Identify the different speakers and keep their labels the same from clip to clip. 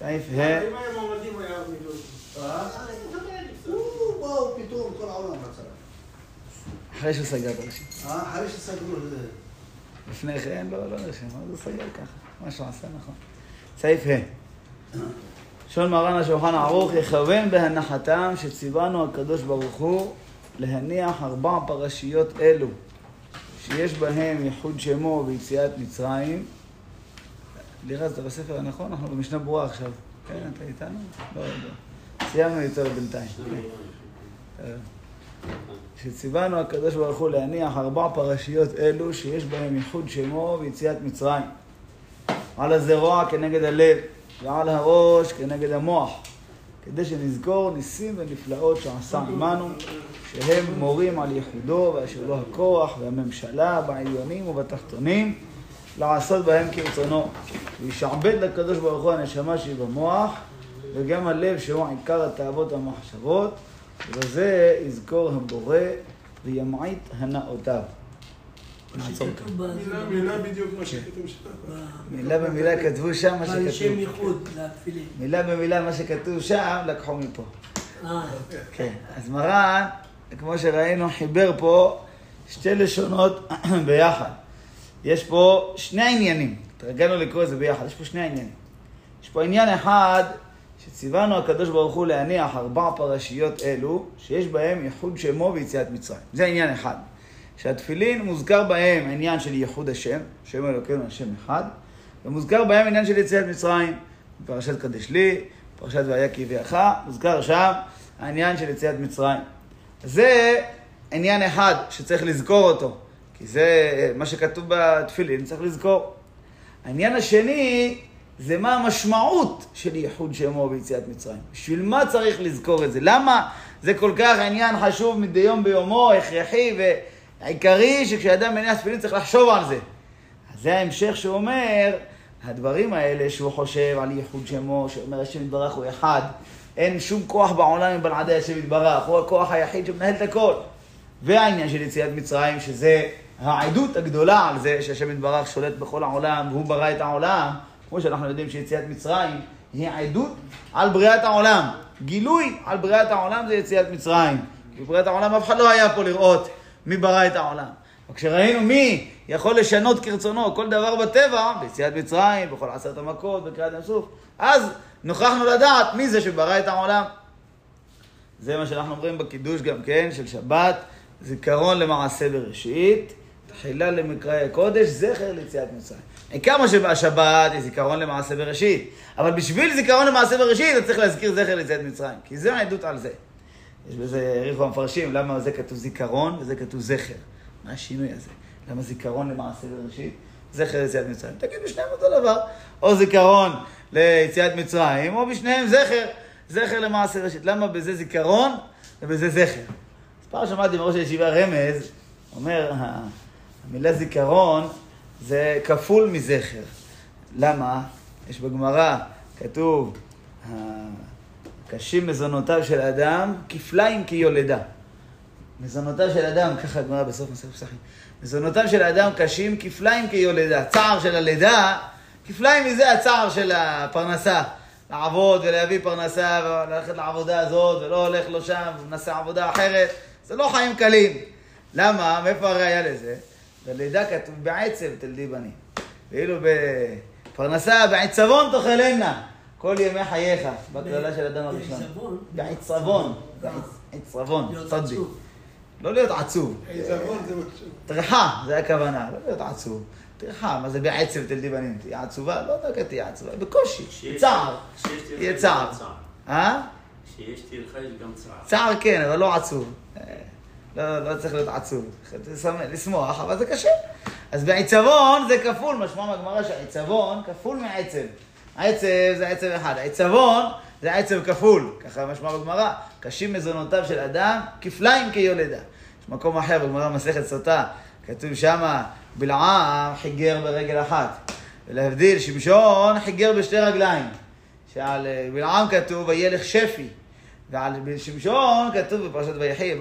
Speaker 1: היה מיליון.
Speaker 2: אה? רצה.
Speaker 3: אחרי שהוא סגר את הראשית.
Speaker 2: אה, אחרי שסגרו את זה.
Speaker 3: לפני כן לא, לא נרשם, אז הוא סגר ככה, מה שהוא עשה נכון. סעיף ה' לשון מרן השולחן ערוך יכוון בהנחתם שציוונו הקדוש ברוך הוא להניח ארבע פרשיות אלו שיש בהם ייחוד שמו ויציאת מצרים. לירז, אתה בספר הנכון? אנחנו במשנה ברורה עכשיו. כן, אתה איתנו? לא, לא. סיימנו יותר בינתיים. אה. שציוונו הקדוש ברוך הוא להניח ארבע פרשיות אלו שיש בהם ייחוד שמו ויציאת מצרים. על הזרוע כנגד הלב ועל הראש כנגד המוח, כדי שנזכור ניסים ונפלאות שעשה עמנו, שהם מורים על ייחודו ואשר לו הכוח והממשלה בעליונים ובתחתונים, לעשות בהם כרצונו. וישעבד לקדוש ברוך הוא הנשמה שהיא במוח, וגם הלב שהוא עיקר התאוות והמחשבות, ובזה יזכור הבורא וימעיט הנאותיו. נעצור כאן.
Speaker 1: מילה מילה בדיוק מה שכתוב שם.
Speaker 4: ב-
Speaker 3: מילה במילה כתבו שם מה שכתוב. מילה במילה מה שכתוב שם, לקחו מפה.
Speaker 4: אה,
Speaker 3: כן. אז מרן, כמו שראינו, חיבר פה שתי לשונות ביחד. יש פה שני עניינים. התרגלנו לקרוא את זה ביחד. יש פה שני עניינים. יש פה עניין אחד, שציוונו הקדוש ברוך הוא להניח ארבע פרשיות אלו, שיש בהם ייחוד שמו ויציאת מצרים. זה עניין אחד. שהתפילין מוזכר בהם העניין של ייחוד השם, שם אלוקינו השם אחד, ומוזכר בהם העניין של יציאת מצרים. בפרשת קדש לי, פרשת והיה הביאך, מוזכר שם העניין של יציאת מצרים. זה עניין אחד שצריך לזכור אותו, כי זה מה שכתוב בתפילין, צריך לזכור. העניין השני זה מה המשמעות של ייחוד שמו ביציאת מצרים. בשביל מה צריך לזכור את זה? למה זה כל כך עניין חשוב מדי יום ביומו, הכרחי ועיקרי, שכשאדם מניח תפילין צריך לחשוב על זה. אז זה ההמשך שאומר, הדברים האלה שהוא חושב על ייחוד שמו, שאומר השם יתברך הוא אחד, אין שום כוח בעולם מבלעדי השם יתברך, הוא הכוח היחיד שמנהל את הכל. והעניין של יציאת מצרים, שזה העדות הגדולה על זה שהשם יתברך שולט בכל העולם והוא ברא את העולם, כמו שאנחנו יודעים שיציאת מצרים היא עדות על בריאת העולם. גילוי על בריאת העולם זה יציאת מצרים. בבריאת העולם אף אחד לא היה פה לראות מי ברא את העולם. וכשראינו מי יכול לשנות כרצונו כל דבר בטבע, ביציאת מצרים, בכל עשרת המכות, בקריאת ים סוף, אז נוכחנו לדעת מי זה שברא את העולם. זה מה שאנחנו אומרים בקידוש גם כן, של שבת, זיכרון למעשה בראשית, תחילה למקראי הקודש, זכר ליציאת מצרים. עיקר מה שבשבת היא זיכרון למעשה בראשית, אבל בשביל זיכרון למעשה בראשית אתה צריך להזכיר זכר ליציאת מצרים, כי זה העדות על זה. יש בזה, העריכו המפרשים, למה זה כתוב זיכרון וזה כתוב זכר. מה השינוי הזה? למה זיכרון למעשה בראשית? זכר ליציאת מצרים. תגיד בשניהם אותו דבר. או זיכרון ליציאת מצרים, או בשניהם זכר, זכר למעשה בראשית. למה בזה זיכרון ובזה זכר? אז פעם שמעתי מראש הישיבה רמז, אומר, המילה זיכרון זה כפול מזכר. למה? יש בגמרא, כתוב, קשים מזונותיו של אדם כפליים כיולדה. מזונותיו של אדם, ככה הגמרא בסוף מסכת פסחים, מזונותיו של אדם קשים כפליים כיולדה. צער של הלידה, כפליים מזה הצער של הפרנסה. לעבוד ולהביא פרנסה וללכת לעבודה הזאת ולא הולך לו שם ומנסה עבודה אחרת. זה לא חיים קלים. למה? מאיפה הראייה לזה? בלידה כתוב בעצב תלדי בנים. ואילו בפרנסה, בעצבון תאכלנה כל ימי חייך, בקללה של אדם הראשון. בעצבון. בעצבון, צדי. לא להיות עצוב.
Speaker 1: עיזבון זה משהו.
Speaker 3: טרחה, זה הכוונה, לא להיות עצוב. טרחה, מה זה בעצב תלדי בנים? תהיה עצובה? לא דווקא תהיה עצובה, בקושי. צער. יהיה צער. אה?
Speaker 5: כשיש טרחה יש גם צער.
Speaker 3: צער כן, אבל לא עצוב. אה, לא, לא צריך להיות עצוב. לשמוח, אבל זה קשה. אז בעיצבון זה כפול, משמע מהגמרא שהעיצבון כפול מעצב. העצב זה עצב אחד, העיצבון זה עצב כפול. ככה משמע בגמרא, קשים מזונותיו של אדם כפליים כיולדה. יש מקום אחר בגמרא מסכת סוטה, כתוב שמה, בלעם חיגר ברגל אחת. ולהבדיל, שמשון חיגר בשתי רגליים. שעל אה, בלעם כתוב, וילך שפי. ועל שמשון כתוב בפרשת ויחי,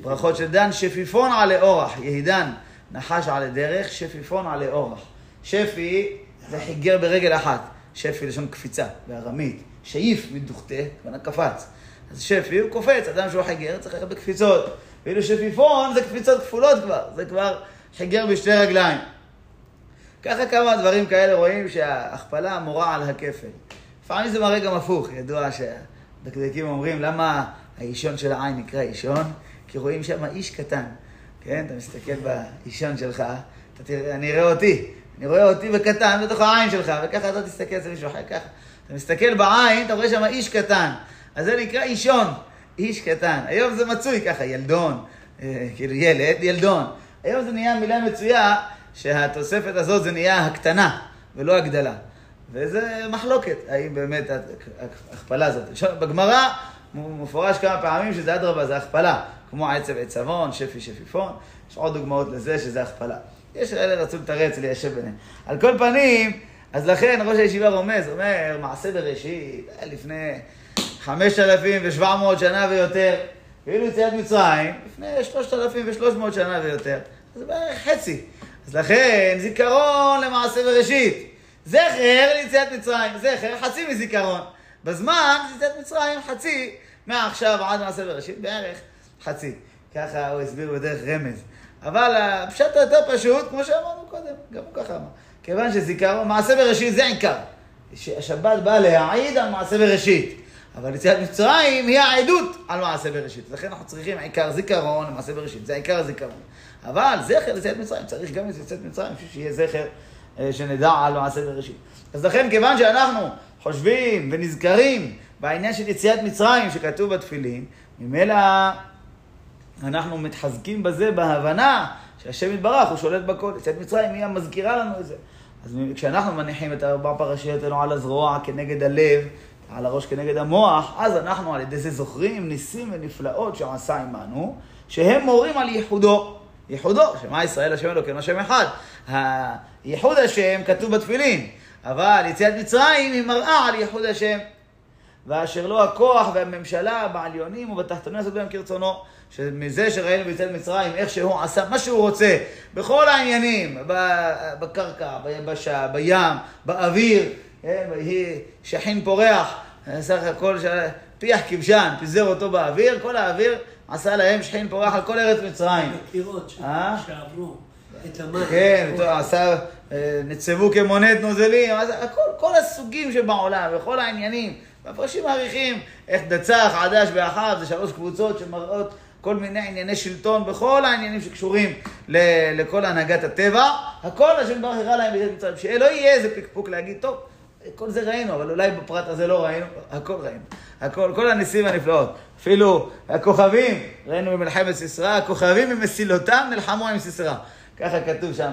Speaker 3: בברכות של דן, שפיפון עלי אורח, יהידן, נחש עלי דרך, שפיפון עלי אורח. שפי זה חיגר ברגל אחת. שפי לשון קפיצה, בארמית. שאיף מדוכתה, כמובן קפץ. אז שפי הוא קופץ, אדם שהוא חיגר צריך ללכת בקפיצות. ואילו שפיפון זה קפיצות כפולות כבר, זה כבר חיגר בשתי רגליים. ככה כמה דברים כאלה רואים שההכפלה מורה על הכפל. לפעמים זה מראה גם הפוך, ידוע שהדקדקים אומרים למה האישון של העין נקרא אישון? כי רואים שם איש קטן, כן? אתה מסתכל באישון שלך, אתה תראה, אני אראה אותי, אני רואה אותי בקטן בתוך העין שלך, וככה אתה תסתכל אצל מישהו אחר, ככה. אתה מסתכל בעין, אתה רואה שם איש קטן. אז זה נקרא אישון, איש קטן. היום זה מצוי ככה, ילדון, אה, כאילו ילד, ילדון. היום זה נהיה מילה מצויה שהתוספת הזאת זה נהיה הקטנה ולא הגדלה. וזה מחלוקת, האם באמת ההכפלה הזאת. בגמרא מפורש כמה פעמים שזה אדרבה, זה הכפלה. כמו עצב עצבון, שפי שפיפון, יש עוד דוגמאות לזה שזה הכפלה. יש אלה רצו לתרץ, ליישב ביניהם. על כל פנים, אז לכן ראש הישיבה רומז, אומר, מעשה בראשית, לפני 5,700 שנה ויותר, ואילו יציאת מצרים, לפני 3,300 שנה ויותר, זה בערך חצי. אז לכן, זיכרון למעשה בראשית. זכר ליציאת מצרים, זכר חצי מזיכרון. בזמן, יציאת מצרים חצי, מעכשיו עד מעשה בראשית, בערך חצי. ככה הוא הסביר בדרך רמז. אבל הפשט היותר פשוט, כמו שאמרנו קודם, גם הוא ככה אמר. כיוון שזיכרון, מעשה בראשית זה עיקר. השבת באה להעיד על מעשה בראשית. אבל יציאת מצרים היא העדות על מעשה בראשית. לכן אנחנו צריכים עיקר זיכרון למעשה בראשית, זה עיקר הזיכרון. אבל זכר ליציאת מצרים, צריך גם את יציאת מצרים, בשביל שיהיה זכר אה, שנדע על מעשה בראשית. אז לכן, כיוון שאנחנו חושבים ונזכרים בעניין של יציאת מצרים שכתוב בתפילין, ממילא אנחנו מתחזקים בזה בהבנה שהשם יתברך, הוא שולט בכל. יציאת מצרים היא המזכירה לנו את זה. אז כשאנחנו מניחים את ארבע פרשיות האלו על הזרוע כנגד הלב, על הראש כנגד המוח, אז אנחנו על ידי זה זוכרים ניסים ונפלאות שעשה עמנו, שהם מורים על ייחודו. ייחודו, שמע ישראל השם אלוקינו השם אחד. ייחוד השם כתוב בתפילין, אבל יציאת מצרים היא מראה על ייחוד השם. ואשר לו הכוח והממשלה בעליונים ובתחתונים לעשות בהם כרצונו. שמזה שראינו ביציאת מצרים, איך שהוא עשה מה שהוא רוצה, בכל העניינים, בקרקע, ביבשה, בים, באוויר, כן, שכין פורח, סך הכל פיח כבשן, פיזר אותו באוויר, כל האוויר עשה להם שכין פורח על כל ארץ מצרים.
Speaker 2: הקירות
Speaker 3: אה?
Speaker 2: שעברו את המים.
Speaker 3: כן, עשה, אה, נצבו כמונת נוזלים, הכל, כל הסוגים שבעולם, וכל העניינים. והפרשים מעריכים איך דצח, עדש ואחיו, זה שלוש קבוצות שמראות כל מיני ענייני שלטון, בכל העניינים שקשורים לכל הנהגת הטבע, הכל השם ברוך הראה להם בידי מצרים, שלא יהיה איזה פקפוק להגיד, טוב, כל זה ראינו, אבל אולי בפרט הזה לא ראינו, הכל ראינו. הכל, כל הניסים הנפלאות. אפילו הכוכבים, ראינו במלחמת סיסרא, הכוכבים ממסילותם נלחמו עם סיסרא. ככה כתוב שם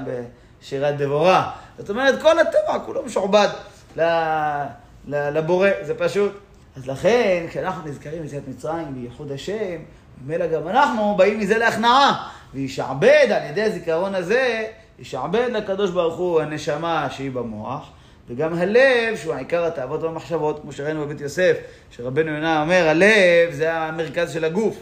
Speaker 3: בשירת דבורה. זאת אומרת, כל הטבע כולו משועבד לבורא, זה פשוט. אז לכן, כשאנחנו נזכרים ביציאת מצרים, בייחוד השם, ממילא גם אנחנו באים מזה להכנעה. וישעבד על ידי הזיכרון הזה, ישעבד לקדוש ברוך הוא הנשמה שהיא במוח, וגם הלב, שהוא העיקר התאוות והמחשבות, כמו שראינו בבית יוסף, שרבנו יונה אומר, הלב זה המרכז של הגוף,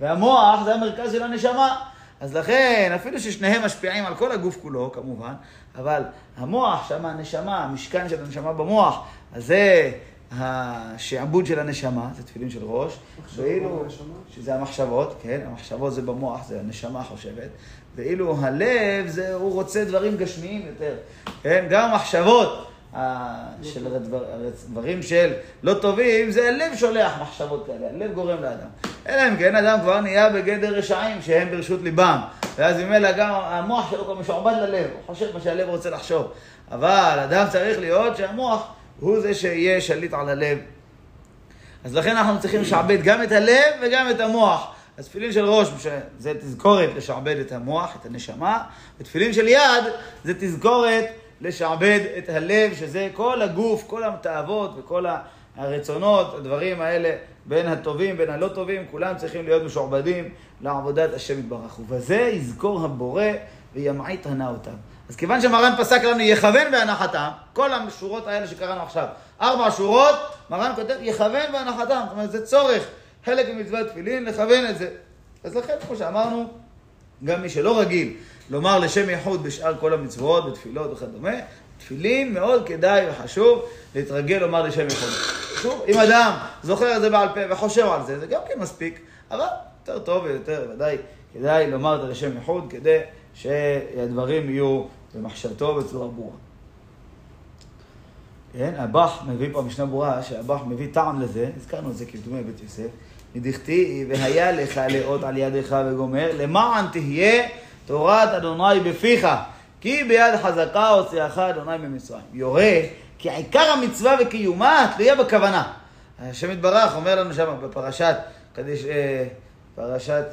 Speaker 3: והמוח זה המרכז של הנשמה. אז לכן, אפילו ששניהם משפיעים על כל הגוף כולו, כמובן, אבל המוח, שם הנשמה, המשכן של הנשמה במוח, אז זה השעבוד של הנשמה, זה תפילין של ראש, ואילו, שזה המחשבות, כן, המחשבות זה במוח, זה הנשמה חושבת, ואילו הלב, זה, הוא רוצה דברים גשמיים יותר, כן, גם המחשבות של הדבר, דברים של לא טובים, זה הלב שולח מחשבות כאלה, הלב גורם לאדם. אלא אם כן אדם כבר נהיה בגדר רשעים שהם ברשות ליבם, ואז ממילא גם המוח שלו כבר משועבד ללב, הוא חושב מה שהלב רוצה לחשוב. אבל אדם צריך להיות שהמוח הוא זה שיהיה שליט על הלב. אז לכן אנחנו צריכים לשעבד גם את הלב וגם את המוח. אז תפילין של ראש, זה תזכורת לשעבד את המוח, את הנשמה, ותפילין של יד זה תזכורת לשעבד את הלב, שזה כל הגוף, כל התאוות וכל הרצונות, הדברים האלה, בין הטובים, בין הלא טובים, כולם צריכים להיות משועבדים לעבודת השם יתברך. ובזה יזכור הבורא וימעיט הנה אותם. אז כיוון שמרן פסק לנו יכוון בהנחתם, כל השורות האלה שקראנו עכשיו, ארבע שורות, מרן כותב יכוון בהנחתם, זאת אומרת זה צורך, חלק ממצוות תפילין, לכוון את זה. אז לכן, כמו שאמרנו, גם מי שלא רגיל לומר לשם ייחוד בשאר כל המצוות, בתפילות וכדומה, תפילין מאוד כדאי וחשוב להתרגל לומר לשם יחוד. שוב, אם אדם זוכר את זה בעל פה וחושב על זה, זה גם כן מספיק, אבל יותר טוב ויותר ודאי כדאי לומר את זה לשם יחוד כדי שהדברים יהיו במחשבתו בצורה ברורה. כן, הבח מביא פה משנה ברורה, שהבח מביא טעם לזה, הזכרנו את זה כדומי בית יוסף, מדכתיב, והיה לך לאות על ידך וגומר, למען תהיה תורת אדוני בפיך, כי ביד חזקה הוציאך אדוני ממצרים. יורה כי עיקר המצווה וקיומה תלויה בכוונה. השם יתברך אומר לנו שם בפרשת, קדש, אה, פרשת,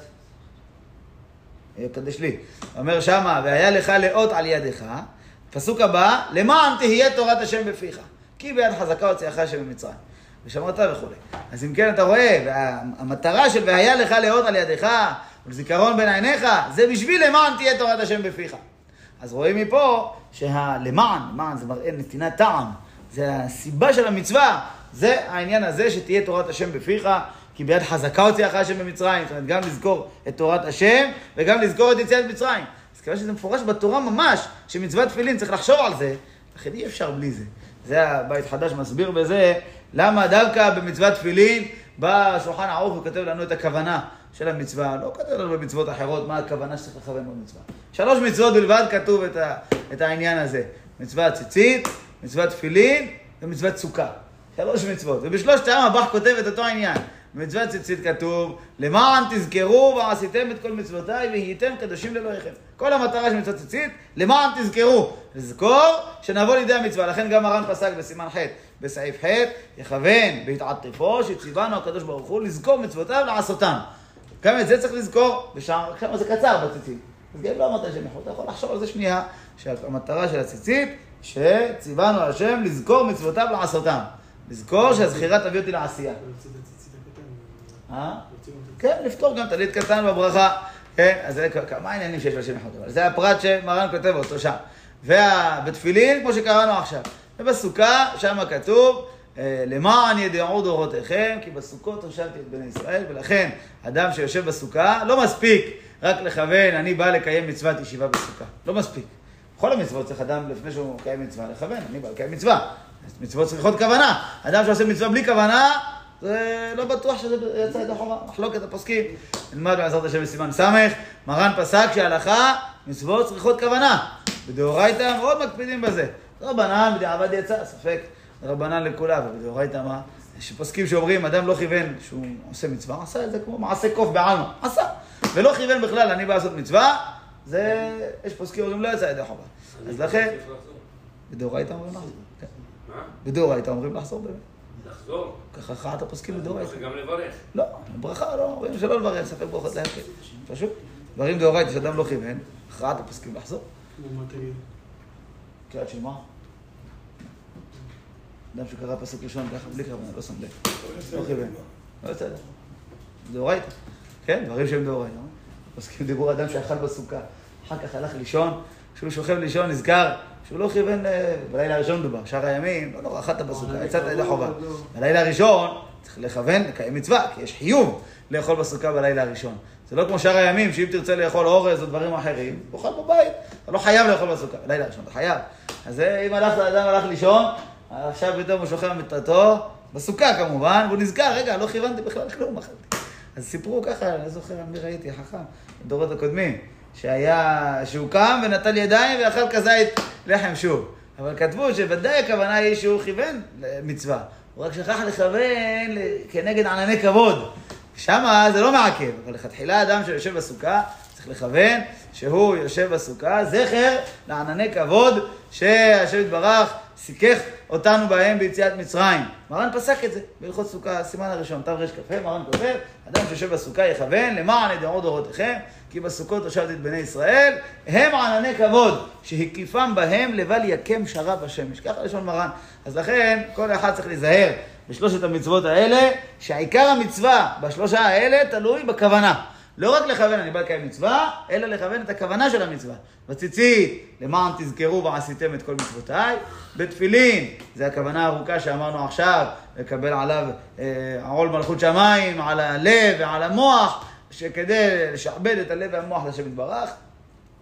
Speaker 3: קדש לי, אומר שמה, והיה לך לאות על ידך, פסוק הבא, למען תהיה תורת השם בפיך, כי ביד חזקה הוציאך השם ממצרים. ושמרת וכולי. אז אם כן אתה רואה, והמטרה של והיה לך לאות על ידך, ולזיכרון בין עיניך, זה בשביל למען תהיה תורת השם בפיך. אז רואים מפה שהלמען, למען זה מראה נתינת טעם, זה הסיבה של המצווה, זה העניין הזה שתהיה תורת השם בפיך, כי ביד חזקה הוציאך השם במצרים, זאת אומרת גם לזכור את תורת השם וגם לזכור את יציאת מצרים. אז כיוון שזה מפורש בתורה ממש, שמצוות תפילין צריך לחשוב על זה, לכן אי אפשר בלי זה. זה הבית חדש מסביר בזה, למה דווקא במצוות תפילין בא שולחן ערוך וכותב לנו את הכוונה של המצווה, לא כותב לנו במצוות אחרות מה הכוונה שצריך לכוון במצווה. שלוש מצוות בלבד כתוב את, ה, את העניין הזה. מצוות ציצית, מצוות תפילין ומצוות סוכה. שלוש מצוות. ובשלושת העם הבח כותב את אותו העניין. במצוות ציצית כתוב, למען תזכרו ועשיתם את כל מצוותיי והייתם קדושים לאלוהיכם. כל המטרה של מצוות ציצית, למען תזכרו. לזכור שנבוא לידי המצווה. לכן גם מרן פסק בסימן ח' בסעיף ח', יכוון בהתעטפו שציוונו הקדוש ברוך הוא לזכור מצוותיו לעשותם. גם את זה צריך לזכור, ושם זה קצר בציצית. אז גם לא אמרת השם יכול, אתה יכול לחשוב על זה שנייה, שהמטרה של הציצית, שציוונו השם לזכור מצוותיו לעשותם. לזכור שהזכירה תביא אותי לעשייה. אה? כן, לפתור גם טלית קטן בברכה. כן, אז זה כמה עניינים שיש לשם אחד. זה הפרט שמרן כותב אותו שם. ובתפילין, כמו שקראנו עכשיו. ובסוכה, שם כתוב, אה, למען ידעו דורותיכם, כי בסוכות הושבתי את בני ישראל, ולכן אדם שיושב בסוכה, לא מספיק רק לכוון, אני בא לקיים מצוות ישיבה בסוכה. לא מספיק. בכל המצוות צריך אדם, לפני שהוא מקיים מצווה, לכוון, אני בא לקיים מצווה. מצוות צריכות כוונה. אדם שעושה מצווה בלי כוונה, זה לא בטוח שזה יצא את החובה. מחלוקת הפוסקים. נלמד בעזרת השם בסימן ס', מרן פסק שהלכה, מצוות צריכות כוונה. בדאורייתא מאוד מקפידים בזה. רבנן בדיעבד יצא, ספק רבנן לכולם, אבל בדאורייתא מה? יש פוסקים שאומרים, אדם לא כיוון שהוא עושה מצווה, עשה את זה כמו מעשה קוף בעלמא, עשה. ולא כיוון בכלל, אני בא לעשות מצווה, זה, יש פוסקים אומרים לא יצא ידי חובה. אז לכן, בדאורייתא אומרים לחזור. כן. בדאורייתא אומרים לחזור באמת.
Speaker 5: לחזור?
Speaker 3: ככה אחת הפוסקים בדאורייתא.
Speaker 5: גם לברך.
Speaker 3: לא, ברכה לא, אומרים שלא לברך, ספק ברכות להקל. פשוט. דברים דאורייתא שאדם לא כיוון, הכרעת הפוסקים לחזור.
Speaker 1: מה תגיד?
Speaker 3: קריאת שמע. אדם שקרא פסוק ראשון ככה בלי כוונה, לא שם לב. לא כיוון. לא בסדר. דאורייתא. כן, דברים שהם דאורייתא. פוסקים דיבור אדם שאכל בסוכה, אחר כך הלך לישון, כשהוא שוכב לישון נזכר שהוא לא כיוון, אה, בלילה הראשון דובר, שאר הימים, לא נורא, אכלת בסוכה, יצאת ידי חובה. בלילה הראשון צריך לכוון, לקיים מצווה, כי יש חיוב לאכול בסוכה בלילה הראשון. זה לא כמו שאר הימים, שאם תרצה לאכול אורז או דברים אחרים, תאכל בבית. אתה לא חייב לאכול בסוכה, בלילה הראשון, אתה חייב. אז אם הלכת, אדם הלך לישון, עכשיו פתאום הוא שוכב במיטתו, בסוכה כמובן, והוא נזכר, רגע, לא כיוונתי בכלל כלום, אכלתי. אז סיפרו ככה, אני לא זוכר מי ראיתי, חכם, בדורות הקודמים, שהיה, שהוא קם ונטל ידיים ואכל כזית לחם שוב. אבל כתבו שוודאי הכוונה היא שהוא כיוון למצווה. הוא רק שכח לכוון כנגד ענני כבוד. שמה זה לא מעכב, אבל לכתחילה אדם שיושב בסוכה צריך לכוון שהוא יושב בסוכה, זכר לענני כבוד שהשם יתברך סיכך אותנו בהם ביציאת מצרים. מרן פסק את זה בהלכות סוכה, סימן הראשון, תרכ"ה, מרן כותב, אדם שיושב בסוכה יכוון למען ידעו דורותיכם, כי בסוכות הושבתי את בני ישראל, הם ענני כבוד, שהקיפם בהם לבל יקם שרב השמש. ככה לשון מרן. אז לכן, כל אחד צריך להיזהר בשלושת המצוות האלה, שעיקר המצווה בשלושה האלה תלוי בכוונה. לא רק לכוון, אני בא לקיים מצווה, אלא לכוון את הכוונה של המצווה. בציצית, למען תזכרו ועשיתם את כל מצוותיי. בתפילין, זה הכוונה הארוכה שאמרנו עכשיו, לקבל עליו אה, עול מלכות שמיים, על הלב ועל המוח, שכדי לשעבד את הלב והמוח לשם יתברך,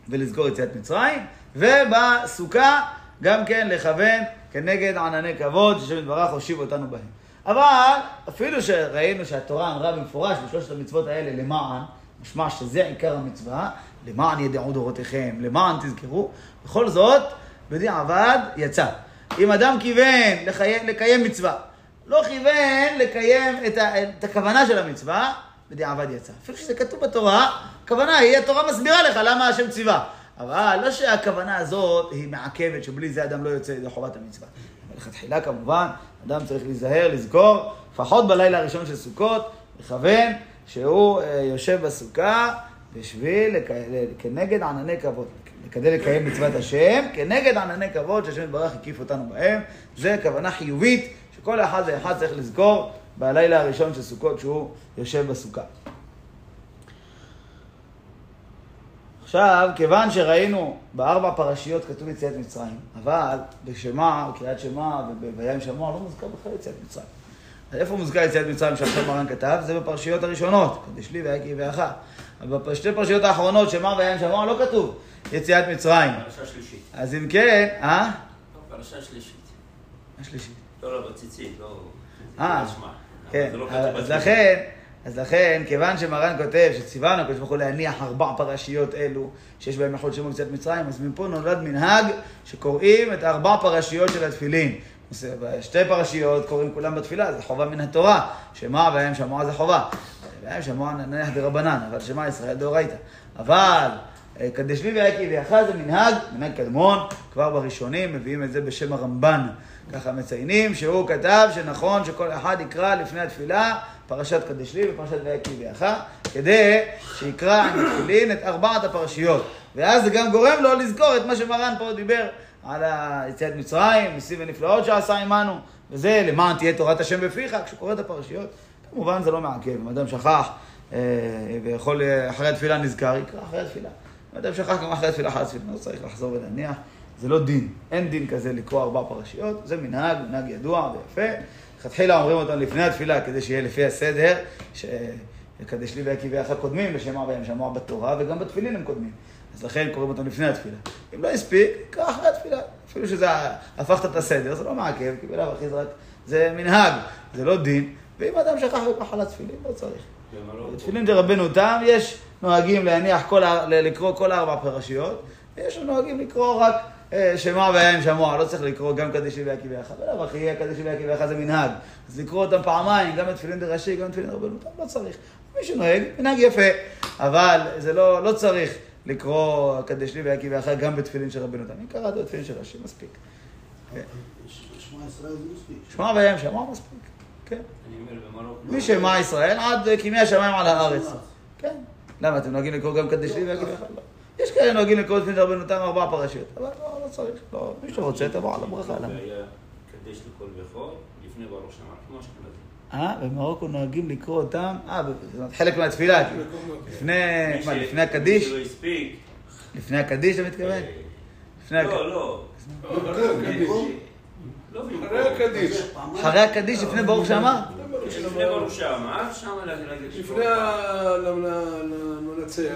Speaker 3: ולזכור יציאת מצרים. ובסוכה, גם כן לכוון כנגד ענני כבוד, שהשם יתברך הושיב אותנו בהם. אבל אפילו שראינו שהתורה אמרה במפורש בשלושת המצוות האלה למען, משמע שזה עיקר המצווה, למען ידעו דורותיכם, למען תזכרו, בכל זאת, בדיעבד יצא. אם אדם כיוון לקיים, לקיים מצווה, לא כיוון לקיים את, ה, את הכוונה של המצווה, בדיעבד יצא. אפילו שזה כתוב בתורה, הכוונה היא, התורה מסבירה לך למה השם ציווה. אבל לא שהכוונה הזאת היא מעכבת, שבלי זה אדם לא יוצא ידי חובת המצווה. מלכתחילה כמובן, אדם צריך להיזהר, לזכור, לפחות בלילה הראשון של סוכות, לכוון שהוא אה, יושב בסוכה בשביל. כנגד ענני כבוד. כדי לקיים מצוות השם, כנגד ענני כבוד שהשם יתברך הקיף אותנו בהם. זה כוונה חיובית שכל אחד ואחד צריך לזכור בלילה הראשון של סוכות שהוא יושב בסוכה. עכשיו, כיוון שראינו בארבע פרשיות כתוב יציאת מצרים, אבל בשמע, בקריאת שמע ובוים שמוע לא מוזכר בכלל יציאת מצרים. אז איפה מוזכר יציאת מצרים שעכשיו מרן כתב? זה בפרשיות הראשונות, קדש לי ויקי ואחה. אבל בשתי פרשיות האחרונות, שמע וים שמוע, לא כתוב יציאת מצרים.
Speaker 5: פרשה שלישית.
Speaker 3: אז אם כן, אה?
Speaker 5: פרשה שלישית.
Speaker 3: מה שלישית?
Speaker 5: לא, לא, בציצית, לא...
Speaker 3: אה. כן,
Speaker 5: לא
Speaker 3: אז. לכן, אז לכן, כיוון שמרן כותב שציוונו הקדוש ברוך הוא להניח ארבע פרשיות אלו, שיש בהם יכול שמות יציאת מצרים, אז מפה נולד מנהג שקוראים את ארבע פרשיות של התפילין. שתי פרשיות קוראים כולם בתפילה, זה חובה מן התורה. שמע והם שמוע זה חובה. והם שמוע נניח דרבנן, אבל שמע ישראל דאורייתא. אבל אה, קדש לי ויקי ויחד זה מנהג, מנהג קדמון, כבר בראשונים מביאים את זה בשם הרמב"ן. ככה מציינים שהוא כתב שנכון שכל אחד יקרא לפני התפילה פרשת קדש לי ופרשת ויקי ויחד, כדי שיקרא עם התפילין את ארבעת הפרשיות. ואז זה גם גורם לו לזכור את מה שמרן פה דיבר על היציאת מצרים, ניסים ונפלאות שעשה עמנו, וזה למען תהיה תורת השם בפיך, כשהוא קורא את הפרשיות, כמובן זה לא מעכב, אם אדם שכח אה, ויכול אה, אחרי התפילה נזכר, יקרא אחרי התפילה. אם אדם שכח גם אחרי התפילה, אחרי התפילה, לא צריך לחזור ולהניח, זה לא דין, אין דין כזה לקרוא ארבע פרשיות, זה מנהג, מנהג ידוע ויפה. לכתחילה אומרים אותם לפני התפילה, כדי שיהיה לפי הסדר, שקדש לי ויקי ויחד קודמים, לשמע והם שמוע בתורה, וגם בתפילין הם קודמים. אז לכן קוראים אותם לפני התפילה. אם לא הספיק, קרא אחרי התפילה. אפילו שזה, הפכת את הסדר, זה לא מעכב, כי בלאו הכי זה רק, זה מנהג, זה לא דין. ואם אדם שכח וכך על התפילין, לא צריך. תפילין דרבנו תם, יש נוהגים להניח כל, לקרוא כל ארבע פרשיות, ויש נוהגים לקרוא רק אה, שמע עם שמוע, לא צריך לקרוא גם קדישי ויקי ויחד. בלאו הכי קדישי ויקי ויחד זה מנהג. אז לקרוא אותם פעמיים, גם את תפילין דרשי, גם את תפילין דרבנו תם, לא צריך. מי שנוהג, מנהג יפה, אבל זה לא, לא צריך לקרוא קדש לי ויקי ויחד גם בתפילין של רבנו תם. אם קראת בתפילין של רש"י, מספיק.
Speaker 2: שמע ישראל זה מספיק.
Speaker 3: שמע מספיק. כן.
Speaker 5: במרוקו...
Speaker 3: מי שמע ישראל עד אה, כימי השמיים על הארץ. כן. למה, אתם נוהגים לקרוא גם קדש לי ויגיד לך? לא. יש כאלה נוהגים לקרוא לפני רבנו תם ארבע פרשיות, אבל לא, לא צריך. לא, מי שרוצה תבוא על הברכה.
Speaker 5: קדש לכל וכל, לפני ברוך שמה, כמו אשכנזי.
Speaker 3: אה, במרוקו נוהגים לקרוא אותם, אה, חלק מהתפילה. לפני, מה, לפני הקדיש? לפני הקדיש אתה מתכוון?
Speaker 5: אה, לא, לא.
Speaker 1: אחרי הקדיש.
Speaker 5: לא במקום.
Speaker 1: אחרי הקדיש.
Speaker 3: אחרי הקדיש, לפני ברוך שמה?
Speaker 5: לפני ברוך שמה, שם להגיד...
Speaker 1: לפני למנצח.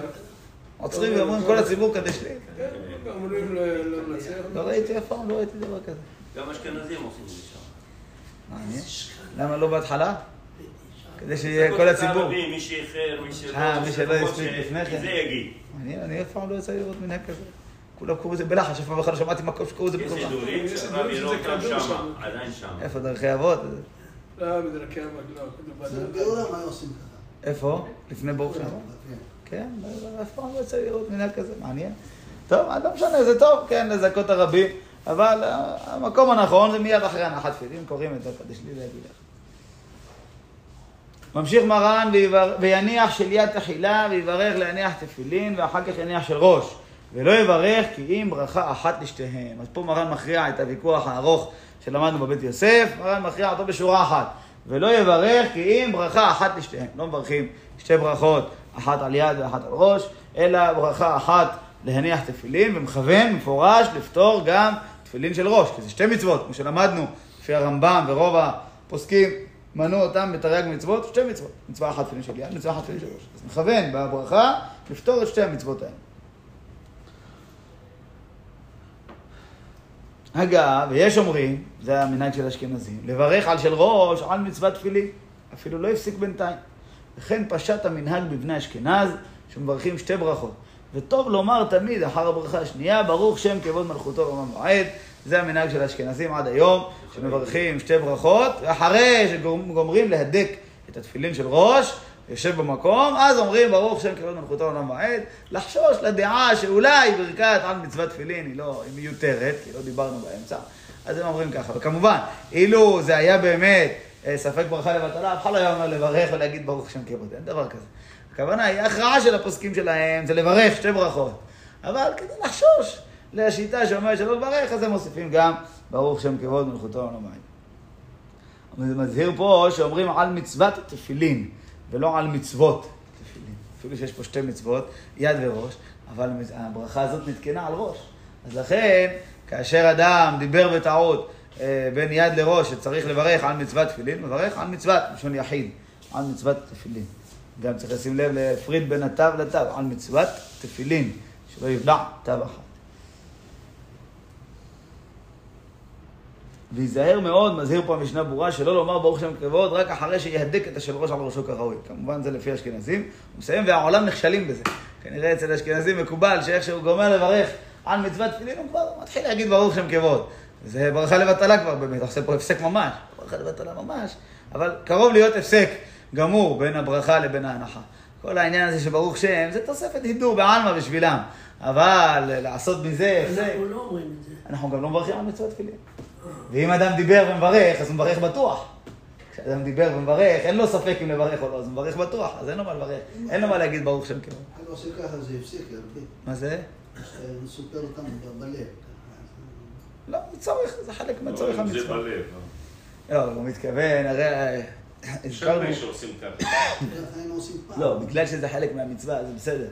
Speaker 3: עוצרים ואומרים כל הציבור קדש לי.
Speaker 1: כן, אומרים למנצח.
Speaker 3: לא ראיתי אף פעם, לא ראיתי דבר כזה.
Speaker 5: גם אשכנזים עושים את זה שם.
Speaker 3: מעניין. למה לא בהתחלה? כדי שיהיה כל הציבור.
Speaker 5: מי שאיחר, מי שלא...
Speaker 3: אה, הספיק לפני כן.
Speaker 5: זה יגיד.
Speaker 3: אני, אף פעם לא יצא לראות מנהג כזה. כולם קראו את זה בלחש, אף פעם בכלל לא שמעתי מקום שקראו את זה
Speaker 5: יש. סידורים
Speaker 1: שזה
Speaker 5: אותם
Speaker 1: כדור
Speaker 5: שם,
Speaker 1: שם.
Speaker 5: עדיין שם.
Speaker 3: איפה דרכי אבות?
Speaker 1: לא, בדרכי
Speaker 2: מה עושים ככה?
Speaker 3: איפה? לפני ברוך שמה?
Speaker 2: כן.
Speaker 3: כן, לא- אף פעם לא יצא לראות מנהג כזה, מעניין. טוב, לא משנה, זה טוב, כן, לזכות הרבים, אבל אה, המקום הנכון זה מיד אחרי הנחת תפילין, קוראים את זה, קדש לי להגיד לך. ממשיך מרן ויניח של יד תחילה ויברך להניח תפילין ואחר כך יניח של ראש ולא יברך כי אם ברכה אחת לשתיהם. אז פה מרן מכריע את הוויכוח הארוך שלמדנו בבית יוסף, מרן מכריע אותו בשורה אחת ולא יברך כי אם ברכה אחת לשתיהם. לא מברכים שתי ברכות, אחת על יד ואחת על ראש, אלא ברכה אחת להניח תפילין ומכוון מפורש לפתור גם תפילין של ראש, כי זה שתי מצוות, כמו שלמדנו לפי הרמב"ם ורוב הפוסקים מנו אותם בתרי"ג מצוות, שתי מצוות. מצווה אחת תפילין של יד, מצווה אחת תפילין של ראש. אז מכוון בברכה לפתור את שתי המצוות האלה. אגב, ויש אומרים, זה המנהג של אשכנזים, לברך על של ראש על מצוות תפילין. אפילו לא הפסיק בינתיים. וכן פשט המנהג בבני אשכנז, שמברכים שתי ברכות. וטוב לומר תמיד אחר הברכה השנייה, ברוך שם כבוד מלכותו ועמם מועד. זה המנהג של האשכנזים עד היום, שמברכים שתי ברכות, ואחרי שגומרים להדק את התפילין של ראש, יושב במקום, אז אומרים ברוך שם כבוד מלכותו עולם ועד, לחשוש לדעה שאולי ברכת על מצוות תפילין היא לא, היא מיותרת, כי לא דיברנו באמצע, אז הם אומרים ככה. וכמובן, אילו זה היה באמת אה, ספק ברכה לבטלה, אף אחד לא היה אומר לברך ולהגיד ברוך שם כבוד, אין דבר כזה. הכוונה היא, ההכרעה של הפוסקים שלהם זה לברך שתי ברכות. אבל כדי לחשוש לשיטה שאומרת שלא לברך, אז הם מוסיפים גם ברוך שם כבוד מלכותו עולם ועד. מזהיר פה שאומרים על מצוות תפילין. ולא על מצוות תפילין. אפילו שיש פה שתי מצוות, יד וראש, אבל הברכה הזאת נתקנה על ראש. אז לכן, כאשר אדם דיבר בטעות אה, בין יד לראש שצריך לברך על מצוות תפילין, מברך על מצוות, לשון יחיד, על מצוות תפילין. גם צריך לשים לב להפריד בין התו לתו, על מצוות תפילין, שלא יבלע תו אחת. וייזהר מאוד, מזהיר פה המשנה ברורה, שלא לומר ברוך שם כבוד רק אחרי שיהדק את השל ראש על ראשו כראוי. כמובן זה לפי אשכנזים. הוא מסיים והעולם נכשלים בזה. כנראה אצל אשכנזים מקובל שאיך שהוא גומר לברך על מצוות תפילין, הוא כבר מתחיל להגיד ברוך שם כבוד. זה ברכה לבטלה כבר באמת, עושה פה הפסק ממש. ברכה לבטלה ממש, אבל קרוב להיות הפסק גמור בין הברכה לבין ההנחה. כל העניין הזה שברוך שם, זה תוספת הידור בעלמא בשבילם. אבל לעשות מזה.
Speaker 2: אנחנו לא אומרים את זה.
Speaker 3: אנחנו גם לא מברכים על מצוות תפילין. ואם אדם דיבר ומברך, אז הוא מברך בטוח. כשאדם דיבר ומברך, אין לו ספק אם לברך או לא, אז הוא מברך בטוח, אז אין לו מה לברך, אין לו מה להגיד ברוך שם כבוד.
Speaker 2: אני עושה ככה, זה הפסיק הרבה.
Speaker 3: מה זה?
Speaker 2: סופר אותם בלב.
Speaker 3: לא, זה צורך, זה חלק מהצורך
Speaker 5: זה
Speaker 3: המצווה.
Speaker 5: בלב.
Speaker 3: לא, הוא מתכוון, הרי
Speaker 5: יש
Speaker 3: הזכרנו,
Speaker 5: הרבה שעושים ככה.
Speaker 3: לא, בגלל שזה חלק מהמצווה, זה בסדר.